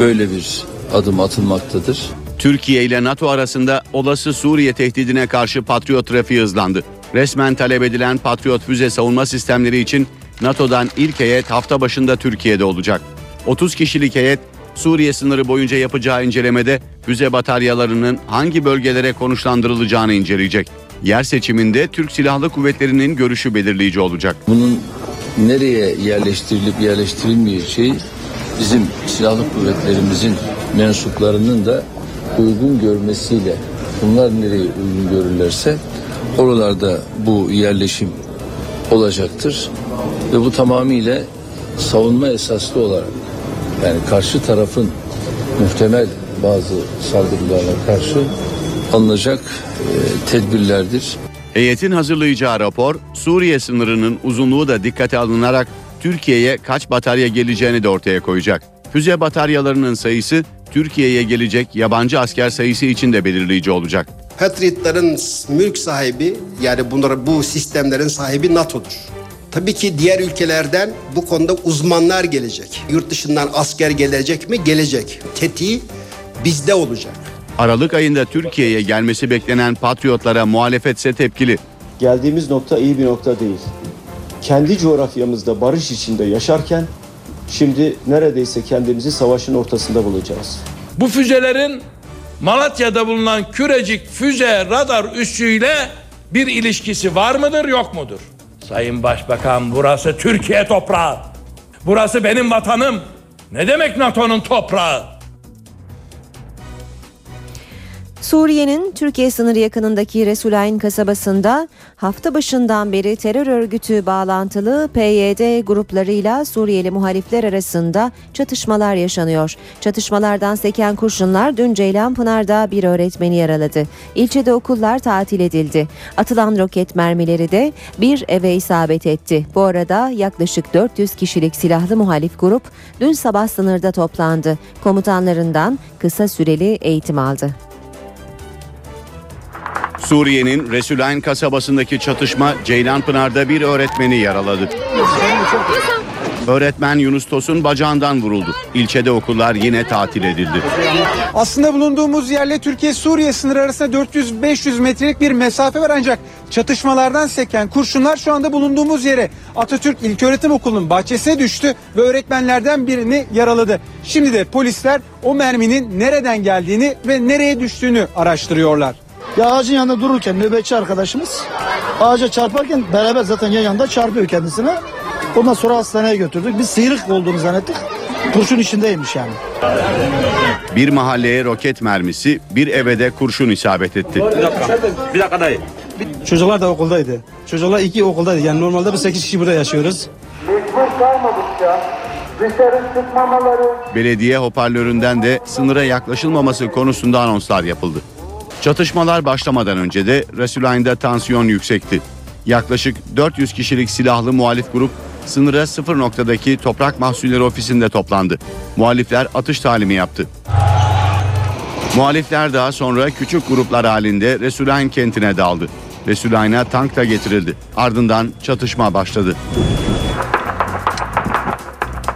böyle bir adım atılmaktadır. Türkiye ile NATO arasında olası Suriye tehdidine karşı Patriot trafiği hızlandı. Resmen talep edilen Patriot füze savunma sistemleri için NATO'dan ilk heyet hafta başında Türkiye'de olacak. 30 kişilik heyet Suriye sınırı boyunca yapacağı incelemede füze bataryalarının hangi bölgelere konuşlandırılacağını inceleyecek. Yer seçiminde Türk Silahlı Kuvvetleri'nin görüşü belirleyici olacak. Bunun nereye yerleştirilip yerleştirilmeyeceği bizim silahlı kuvvetlerimizin mensuplarının da uygun görmesiyle bunlar nereye uygun görürlerse oralarda bu yerleşim olacaktır ve bu tamamıyla savunma esaslı olarak yani karşı tarafın muhtemel bazı saldırılarına karşı alınacak e, tedbirlerdir. Heyetin hazırlayacağı rapor Suriye sınırının uzunluğu da dikkate alınarak Türkiye'ye kaç batarya geleceğini de ortaya koyacak. Füze bataryalarının sayısı Türkiye'ye gelecek yabancı asker sayısı için de belirleyici olacak. Patriotların mülk sahibi yani bunların bu sistemlerin sahibi NATO'dur. Tabii ki diğer ülkelerden bu konuda uzmanlar gelecek. Yurt dışından asker gelecek mi? Gelecek. Tetiği bizde olacak. Aralık ayında Türkiye'ye gelmesi beklenen Patriotlara muhalefetse tepkili. Geldiğimiz nokta iyi bir nokta değil. Kendi coğrafyamızda barış içinde yaşarken şimdi neredeyse kendimizi savaşın ortasında bulacağız. Bu füzelerin Malatya'da bulunan Kürecik füze radar üssüyle bir ilişkisi var mıdır yok mudur? Sayın Başbakan burası Türkiye toprağı. Burası benim vatanım. Ne demek NATO'nun toprağı? Suriye'nin Türkiye sınırı yakınındaki Resulayn kasabasında hafta başından beri terör örgütü bağlantılı PYD gruplarıyla Suriyeli muhalifler arasında çatışmalar yaşanıyor. Çatışmalardan seken kurşunlar dün Ceylanpınar'da bir öğretmeni yaraladı. İlçede okullar tatil edildi. Atılan roket mermileri de bir eve isabet etti. Bu arada yaklaşık 400 kişilik silahlı muhalif grup dün sabah sınırda toplandı. Komutanlarından kısa süreli eğitim aldı. Suriye'nin Resulayn kasabasındaki çatışma Ceylanpınar'da bir öğretmeni yaraladı. Öğretmen Yunus Tosun bacağından vuruldu. İlçede okullar yine tatil edildi. Aslında bulunduğumuz yerle Türkiye-Suriye sınırı arasında 400-500 metrelik bir mesafe var ancak çatışmalardan seken kurşunlar şu anda bulunduğumuz yere Atatürk İlköğretim Okulu'nun bahçesine düştü ve öğretmenlerden birini yaraladı. Şimdi de polisler o merminin nereden geldiğini ve nereye düştüğünü araştırıyorlar. Ya ağacın yanında dururken nöbetçi arkadaşımız ağaca çarparken beraber zaten yan yanda çarpıyor kendisine. Ondan sonra hastaneye götürdük. Biz sıyrık olduğunu zannettik. Kurşun içindeymiş yani. Bir mahalleye roket mermisi, bir eve de kurşun isabet etti. Bir dakika dayı. Çocuklar da okuldaydı. Çocuklar iki okuldaydı. Yani normalde biz 8 kişi burada yaşıyoruz. Mecbur kalmadıkça dışarı çıkmamaları Belediye hoparlöründen de sınıra yaklaşılmaması konusunda anonslar yapıldı. Çatışmalar başlamadan önce de Resulayn'da tansiyon yüksekti. Yaklaşık 400 kişilik silahlı muhalif grup sınıra sıfır noktadaki toprak mahsulleri ofisinde toplandı. Muhalifler atış talimi yaptı. Muhalifler daha sonra küçük gruplar halinde Resulayn kentine daldı. Resulayn'a tank da getirildi. Ardından çatışma başladı.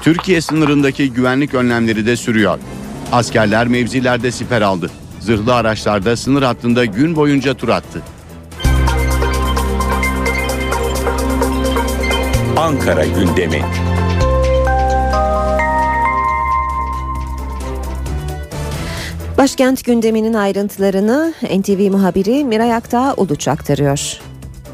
Türkiye sınırındaki güvenlik önlemleri de sürüyor. Askerler mevzilerde siper aldı. Zırhlı araçlarda sınır hattında gün boyunca tur attı. Ankara gündemi. Başkent gündeminin ayrıntılarını NTV muhabiri Miray Aktağ Uluç aktarıyor.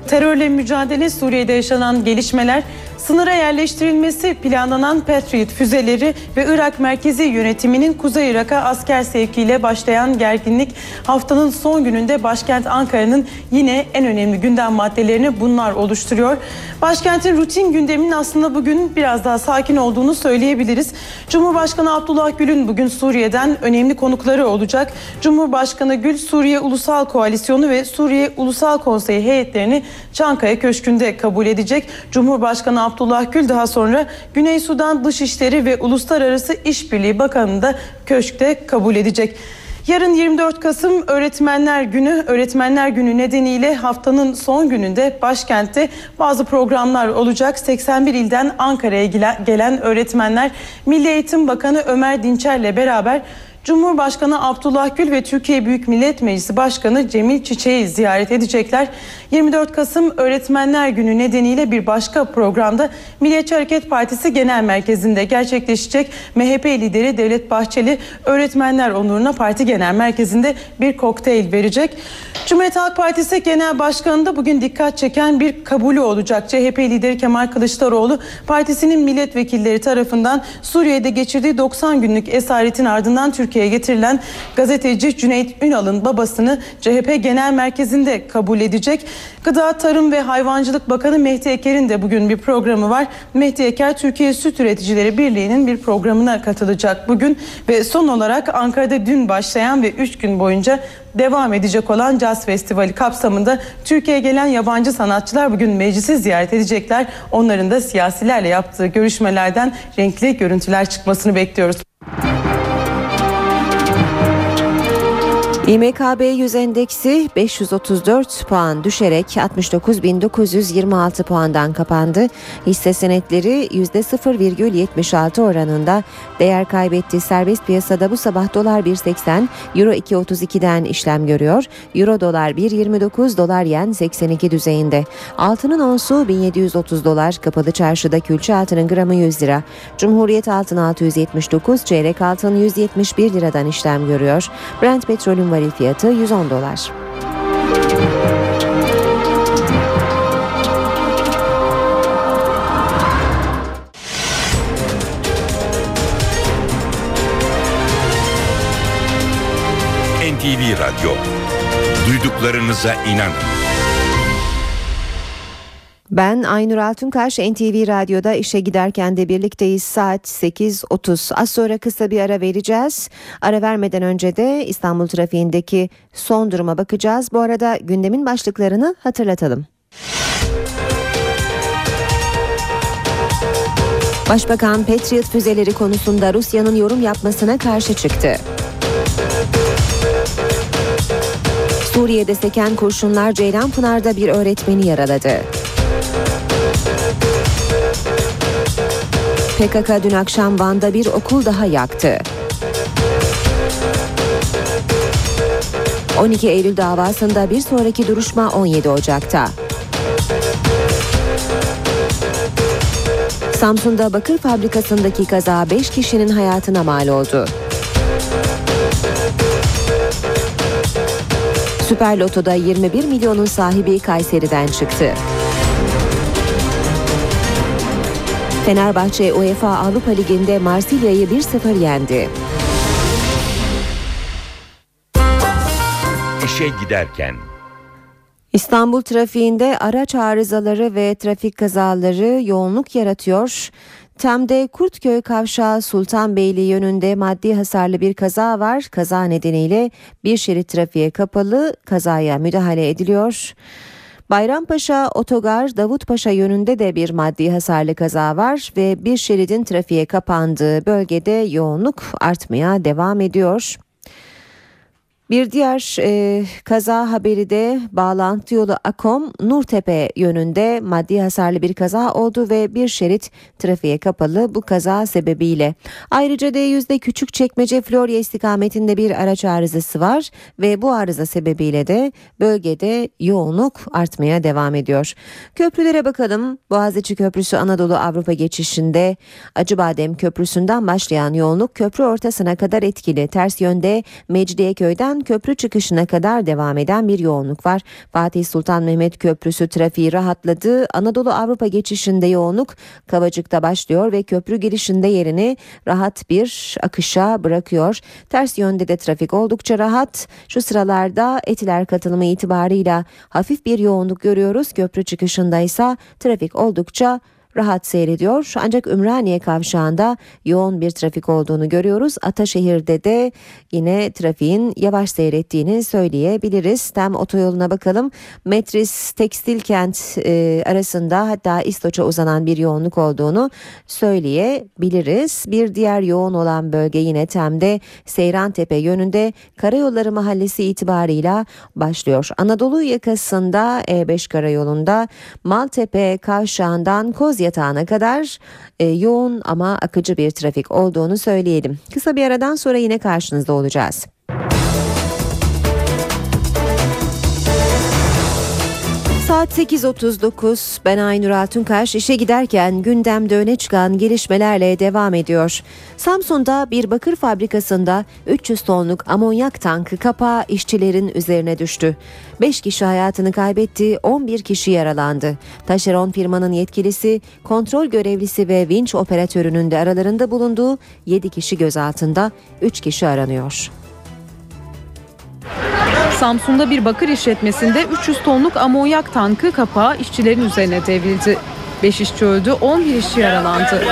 Terörle mücadele Suriye'de yaşanan gelişmeler, sınıra yerleştirilmesi planlanan Patriot füzeleri ve Irak merkezi yönetiminin Kuzey Irak'a asker sevkiyle başlayan gerginlik haftanın son gününde başkent Ankara'nın yine en önemli gündem maddelerini bunlar oluşturuyor. Başkentin rutin gündeminin aslında bugün biraz daha sakin olduğunu söyleyebiliriz. Cumhurbaşkanı Abdullah Gül'ün bugün Suriye'den önemli konukları olacak. Cumhurbaşkanı Gül Suriye Ulusal Koalisyonu ve Suriye Ulusal Konseyi heyetlerini Çankaya Köşkü'nde kabul edecek. Cumhurbaşkanı Abdullah Gül daha sonra Güney Sudan Dışişleri ve Uluslararası İşbirliği Bakanı'nı da köşkte kabul edecek. Yarın 24 Kasım Öğretmenler Günü. Öğretmenler Günü nedeniyle haftanın son gününde başkentte bazı programlar olacak. 81 ilden Ankara'ya gelen öğretmenler Milli Eğitim Bakanı Ömer Dinçer'le beraber Cumhurbaşkanı Abdullah Gül ve Türkiye Büyük Millet Meclisi Başkanı Cemil Çiçek'i ziyaret edecekler. 24 Kasım Öğretmenler Günü nedeniyle bir başka programda Milliyetçi Hareket Partisi Genel Merkezi'nde gerçekleşecek. MHP lideri Devlet Bahçeli öğretmenler onuruna parti genel merkezinde bir kokteyl verecek. Cumhuriyet Halk Partisi Genel Başkanı da bugün dikkat çeken bir kabulü olacak. CHP lideri Kemal Kılıçdaroğlu partisinin milletvekilleri tarafından Suriye'de geçirdiği 90 günlük esaretin ardından Türkiye'ye getirilen gazeteci Cüneyt Ünal'ın babasını CHP Genel Merkezi'nde kabul edecek. Gıda, Tarım ve Hayvancılık Bakanı Mehdi Eker'in de bugün bir programı var. Mehdi Eker Türkiye Süt Üreticileri Birliği'nin bir programına katılacak bugün ve son olarak Ankara'da dün başlayan ve 3 gün boyunca devam edecek olan Caz Festivali kapsamında Türkiye'ye gelen yabancı sanatçılar bugün meclisi ziyaret edecekler. Onların da siyasilerle yaptığı görüşmelerden renkli görüntüler çıkmasını bekliyoruz. İMKB 100 endeksi 534 puan düşerek 69.926 puandan kapandı. Hisse senetleri %0,76 oranında değer kaybetti. Serbest piyasada bu sabah dolar 1.80, euro 2.32'den işlem görüyor. Euro dolar 1.29, dolar yen 82 düzeyinde. Altının onsu 1730 dolar, kapalı çarşıda külçe altının gramı 100 lira. Cumhuriyet altın 679, çeyrek altın 171 liradan işlem görüyor. Brent petrolün varil fiyatı 110 dolar. NTV Radyo. Duyduklarınıza inanın. Ben Aynur Altunkaş, NTV Radyo'da işe giderken de birlikteyiz. Saat 8.30. Az sonra kısa bir ara vereceğiz. Ara vermeden önce de İstanbul trafiğindeki son duruma bakacağız. Bu arada gündemin başlıklarını hatırlatalım. Başbakan Patriot füzeleri konusunda Rusya'nın yorum yapmasına karşı çıktı. Suriye'de seken kurşunlar Ceylanpınar'da bir öğretmeni yaraladı. PKK dün akşam Van'da bir okul daha yaktı. 12 Eylül davasında bir sonraki duruşma 17 Ocak'ta. Samsun'da bakır fabrikasındaki kaza 5 kişinin hayatına mal oldu. Süper Loto'da 21 milyonun sahibi Kayseri'den çıktı. Fenerbahçe UEFA Avrupa Ligi'nde Marsilya'yı 1-0 yendi. İşe giderken. İstanbul trafiğinde araç arızaları ve trafik kazaları yoğunluk yaratıyor. Tem'de Kurtköy Kavşağı Sultanbeyli yönünde maddi hasarlı bir kaza var. Kaza nedeniyle bir şerit trafiğe kapalı kazaya müdahale ediliyor. Bayrampaşa Otogar Davutpaşa yönünde de bir maddi hasarlı kaza var ve bir şeridin trafiğe kapandığı bölgede yoğunluk artmaya devam ediyor. Bir diğer e, kaza haberi de bağlantı yolu Akom Nurtepe yönünde maddi hasarlı bir kaza oldu ve bir şerit trafiğe kapalı bu kaza sebebiyle. Ayrıca D100'de küçük çekmece Florya istikametinde bir araç arızası var ve bu arıza sebebiyle de bölgede yoğunluk artmaya devam ediyor. Köprülere bakalım. Boğaziçi Köprüsü Anadolu Avrupa geçişinde Acıbadem Köprüsü'nden başlayan yoğunluk köprü ortasına kadar etkili. Ters yönde Mecidiyeköy'den köprü çıkışına kadar devam eden bir yoğunluk var. Fatih Sultan Mehmet Köprüsü trafiği rahatladı. Anadolu Avrupa geçişinde yoğunluk Kavacık'ta başlıyor ve köprü girişinde yerini rahat bir akışa bırakıyor. Ters yönde de trafik oldukça rahat. Şu sıralarda Etiler katılımı itibarıyla hafif bir yoğunluk görüyoruz. Köprü çıkışında ise trafik oldukça rahat seyrediyor. Ancak Ümraniye kavşağında yoğun bir trafik olduğunu görüyoruz. Ataşehir'de de yine trafiğin yavaş seyrettiğini söyleyebiliriz. Tem otoyoluna bakalım. Metris Tekstil Kent e, arasında hatta İstoç'a uzanan bir yoğunluk olduğunu söyleyebiliriz. Bir diğer yoğun olan bölge yine Tem'de Seyrantepe yönünde Karayolları Mahallesi itibarıyla başlıyor. Anadolu yakasında E5 karayolunda Maltepe kavşağından Koz yatağına kadar e, yoğun ama akıcı bir trafik olduğunu söyleyelim. Kısa bir aradan sonra yine karşınızda olacağız. Saat 8.39 ben Aynur Altunkaş işe giderken gündemde öne çıkan gelişmelerle devam ediyor. Samsun'da bir bakır fabrikasında 300 tonluk amonyak tankı kapağı işçilerin üzerine düştü. 5 kişi hayatını kaybetti 11 kişi yaralandı. Taşeron firmanın yetkilisi, kontrol görevlisi ve vinç operatörünün de aralarında bulunduğu 7 kişi gözaltında 3 kişi aranıyor. Samsun'da bir bakır işletmesinde 300 tonluk amonyak tankı kapağı işçilerin üzerine devrildi. 5 işçi öldü, 11 işçi yaralandı.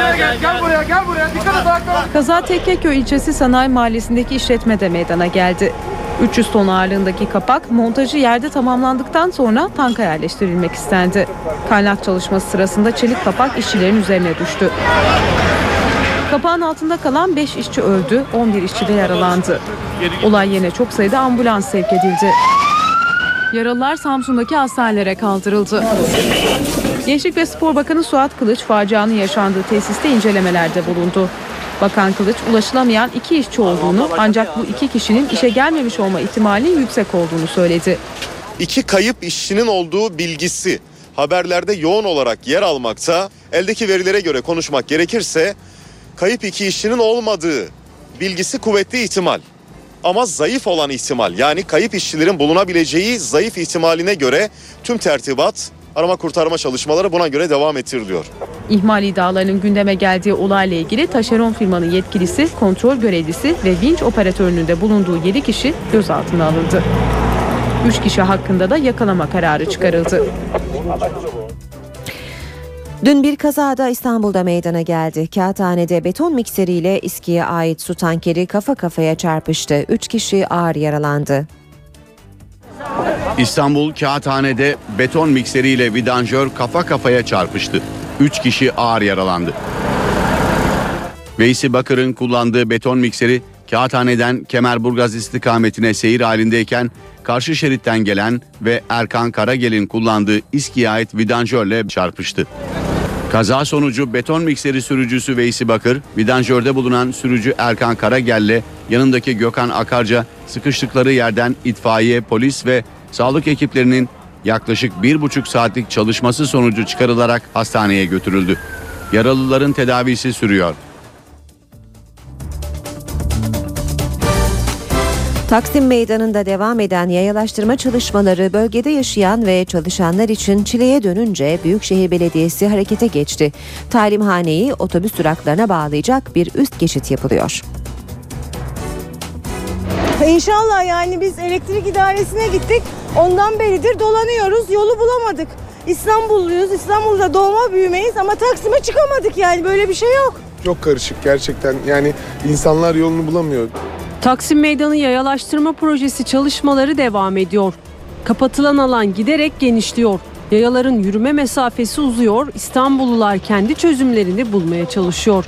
Kaza Tekkeköy ilçesi sanayi mahallesindeki işletmede meydana geldi. 300 ton ağırlığındaki kapak montajı yerde tamamlandıktan sonra tanka yerleştirilmek istendi. Kaynak çalışması sırasında çelik kapak işçilerin üzerine düştü. Kapağın altında kalan 5 işçi öldü, 11 işçi de yaralandı. Olay yerine çok sayıda ambulans sevk edildi. Yaralılar Samsun'daki hastanelere kaldırıldı. Gençlik ve Spor Bakanı Suat Kılıç facianın yaşandığı tesiste incelemelerde bulundu. Bakan Kılıç ulaşılamayan iki işçi olduğunu ancak bu iki kişinin işe gelmemiş olma ihtimalinin yüksek olduğunu söyledi. İki kayıp işçinin olduğu bilgisi haberlerde yoğun olarak yer almakta. Eldeki verilere göre konuşmak gerekirse kayıp iki işçinin olmadığı bilgisi kuvvetli ihtimal. Ama zayıf olan ihtimal yani kayıp işçilerin bulunabileceği zayıf ihtimaline göre tüm tertibat arama kurtarma çalışmaları buna göre devam ettiriliyor. İhmal iddialarının gündeme geldiği olayla ilgili taşeron firmanın yetkilisi, kontrol görevlisi ve vinç operatörünün de bulunduğu 7 kişi gözaltına alındı. 3 kişi hakkında da yakalama kararı çıkarıldı. Dün bir kazada İstanbul'da meydana geldi. Kağıthane'de beton mikseriyle İSKİ'ye ait su tankeri kafa kafaya çarpıştı. 3 kişi ağır yaralandı. İstanbul Kağıthane'de beton mikseriyle vidanjör kafa kafaya çarpıştı. 3 kişi ağır yaralandı. Veysi Bakır'ın kullandığı beton mikseri Kağıthane'den Kemerburgaz istikametine seyir halindeyken karşı şeritten gelen ve Erkan Karagel'in kullandığı İSKİ'ye ait vidanjörle çarpıştı. Kaza sonucu beton mikseri sürücüsü Veysi Bakır, vidanjörde bulunan sürücü Erkan Karagel'le yanındaki Gökhan Akarca sıkıştıkları yerden itfaiye, polis ve sağlık ekiplerinin yaklaşık bir buçuk saatlik çalışması sonucu çıkarılarak hastaneye götürüldü. Yaralıların tedavisi sürüyor. Taksim Meydanı'nda devam eden yayalaştırma çalışmaları bölgede yaşayan ve çalışanlar için çileye dönünce Büyükşehir Belediyesi harekete geçti. Talimhaneyi otobüs duraklarına bağlayacak bir üst geçit yapılıyor. İnşallah yani biz elektrik idaresine gittik. Ondan beridir dolanıyoruz. Yolu bulamadık. İstanbulluyuz. İstanbul'da doğma büyümeyiz ama Taksim'e çıkamadık yani böyle bir şey yok. Çok karışık gerçekten. Yani insanlar yolunu bulamıyor. Taksim Meydanı yayalaştırma projesi çalışmaları devam ediyor. Kapatılan alan giderek genişliyor. Yayaların yürüme mesafesi uzuyor. İstanbullular kendi çözümlerini bulmaya çalışıyor.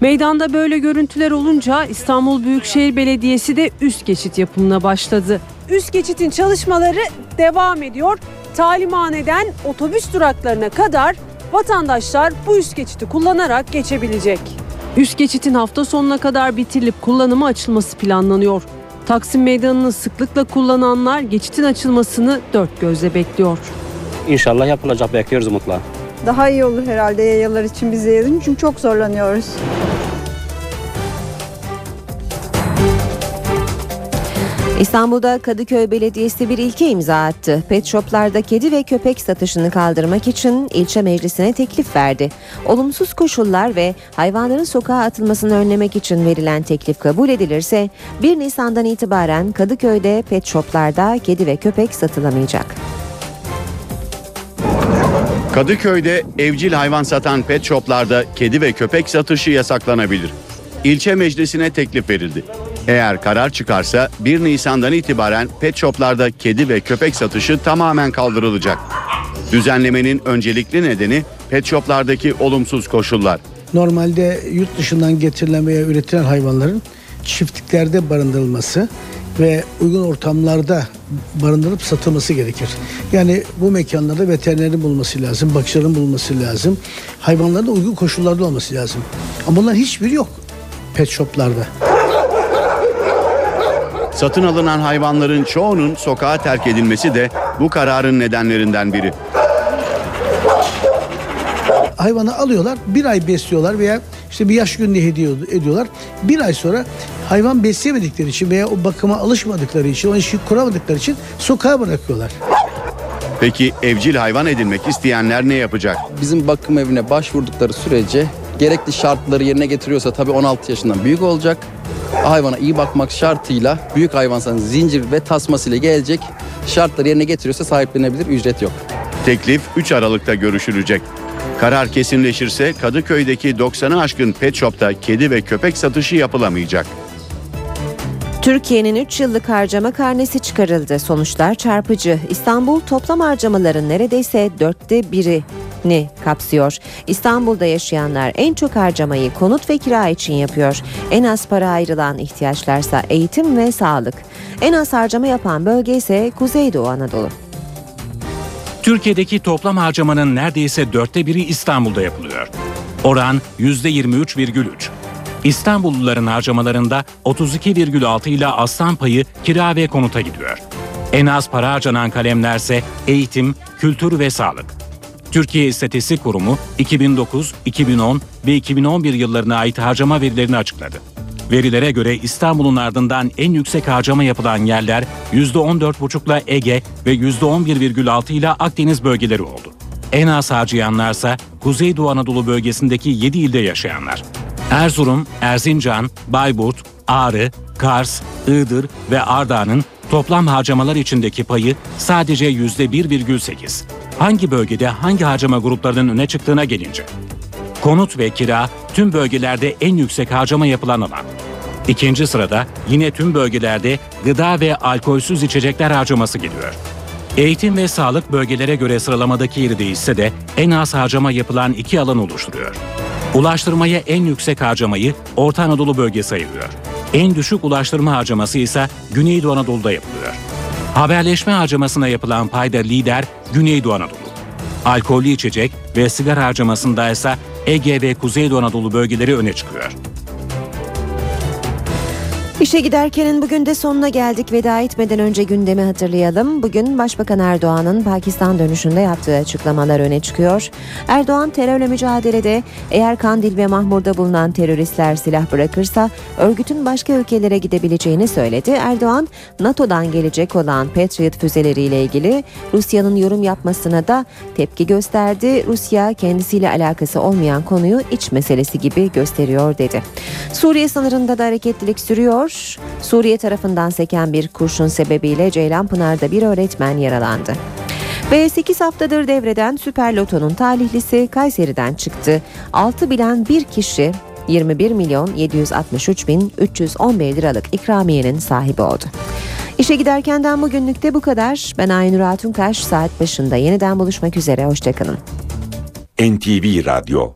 Meydanda böyle görüntüler olunca İstanbul Büyükşehir Belediyesi de üst geçit yapımına başladı. Üst geçitin çalışmaları devam ediyor. Talimhaneden otobüs duraklarına kadar vatandaşlar bu üst geçiti kullanarak geçebilecek. Üst geçitin hafta sonuna kadar bitirilip kullanıma açılması planlanıyor. Taksim Meydanı'nı sıklıkla kullananlar geçitin açılmasını dört gözle bekliyor. İnşallah yapılacak bekliyoruz umutla. Daha iyi olur herhalde yayalar için bize yazın çünkü çok zorlanıyoruz. İstanbul'da Kadıköy Belediyesi bir ilke imza attı. Pet shoplarda kedi ve köpek satışını kaldırmak için ilçe meclisine teklif verdi. Olumsuz koşullar ve hayvanların sokağa atılmasını önlemek için verilen teklif kabul edilirse 1 Nisan'dan itibaren Kadıköy'de pet shoplarda kedi ve köpek satılamayacak. Kadıköy'de evcil hayvan satan pet shoplarda kedi ve köpek satışı yasaklanabilir. İlçe meclisine teklif verildi. Eğer karar çıkarsa 1 Nisan'dan itibaren pet shoplarda kedi ve köpek satışı tamamen kaldırılacak. Düzenlemenin öncelikli nedeni pet shoplardaki olumsuz koşullar. Normalde yurt dışından getirilen veya üretilen hayvanların çiftliklerde barındırılması ve uygun ortamlarda barındırıp satılması gerekir. Yani bu mekanlarda veterinerin bulunması lazım, bakıcıların bulunması lazım. Hayvanların da uygun koşullarda olması lazım. Ama bunların hiçbiri yok pet shoplarda. Satın alınan hayvanların çoğunun sokağa terk edilmesi de bu kararın nedenlerinden biri. Hayvanı alıyorlar, bir ay besliyorlar veya işte bir yaş gününe hediye ediyorlar. Bir ay sonra hayvan besleyemedikleri için veya o bakıma alışmadıkları için, o işi kuramadıkları için sokağa bırakıyorlar. Peki evcil hayvan edinmek isteyenler ne yapacak? Bizim bakım evine başvurdukları sürece gerekli şartları yerine getiriyorsa tabii 16 yaşından büyük olacak. Hayvana iyi bakmak şartıyla büyük hayvansan zincir ve tasmasıyla gelecek. Şartları yerine getiriyorsa sahiplenebilir, ücret yok. Teklif 3 Aralık'ta görüşülecek. Karar kesinleşirse Kadıköy'deki 90'ı aşkın pet shop'ta kedi ve köpek satışı yapılamayacak. Türkiye'nin 3 yıllık harcama karnesi çıkarıldı. Sonuçlar çarpıcı. İstanbul toplam harcamaların neredeyse dörtte biri ni kapsıyor. İstanbul'da yaşayanlar en çok harcamayı konut ve kira için yapıyor. En az para ayrılan ihtiyaçlarsa eğitim ve sağlık. En az harcama yapan bölge ise Kuzeydoğu Anadolu. Türkiye'deki toplam harcamanın neredeyse dörtte biri İstanbul'da yapılıyor. Oran %23,3. İstanbulluların harcamalarında 32,6 ile aslan payı kira ve konuta gidiyor. En az para harcanan kalemlerse eğitim, kültür ve sağlık. Türkiye İstatistik Kurumu 2009, 2010 ve 2011 yıllarına ait harcama verilerini açıkladı. Verilere göre İstanbul'un ardından en yüksek harcama yapılan yerler %14,5 ile Ege ve %11,6 ile Akdeniz bölgeleri oldu. En az harcayanlarsa Kuzeydoğu Anadolu bölgesindeki 7 ilde yaşayanlar. Erzurum, Erzincan, Bayburt, Ağrı, Kars, Iğdır ve Ardahan'ın toplam harcamalar içindeki payı sadece %1,8. Hangi bölgede hangi harcama gruplarının öne çıktığına gelince. Konut ve kira tüm bölgelerde en yüksek harcama yapılan alan. İkinci sırada yine tüm bölgelerde gıda ve alkolsüz içecekler harcaması geliyor. Eğitim ve sağlık bölgelere göre sıralamadaki yeri değişse de en az harcama yapılan iki alan oluşturuyor. Ulaştırmaya en yüksek harcamayı Orta Anadolu bölgesi ayırıyor. En düşük ulaştırma harcaması ise Güneydoğu Anadolu'da yapılıyor. Haberleşme harcamasına yapılan payda lider Güneydoğu Anadolu. Alkollü içecek ve sigara harcamasında ise Ege ve Kuzeydoğu Anadolu bölgeleri öne çıkıyor. İşe giderkenin bugün de sonuna geldik. Veda etmeden önce gündemi hatırlayalım. Bugün Başbakan Erdoğan'ın Pakistan dönüşünde yaptığı açıklamalar öne çıkıyor. Erdoğan terörle mücadelede eğer Kandil ve Mahmur'da bulunan teröristler silah bırakırsa örgütün başka ülkelere gidebileceğini söyledi. Erdoğan NATO'dan gelecek olan Patriot füzeleriyle ilgili Rusya'nın yorum yapmasına da tepki gösterdi. Rusya kendisiyle alakası olmayan konuyu iç meselesi gibi gösteriyor dedi. Suriye sınırında da hareketlilik sürüyor. Suriye tarafından seken bir kurşun sebebiyle Ceylanpınar'da bir öğretmen yaralandı. Ve 8 haftadır devreden Süper Loto'nun talihlisi Kayseri'den çıktı. 6 bilen bir kişi 21 milyon 763 bin 311 liralık ikramiyenin sahibi oldu. İşe giderkenden bugünlük de bu kadar. Ben Aynur Altunkaş saat başında yeniden buluşmak üzere. Hoşçakalın. NTV Radyo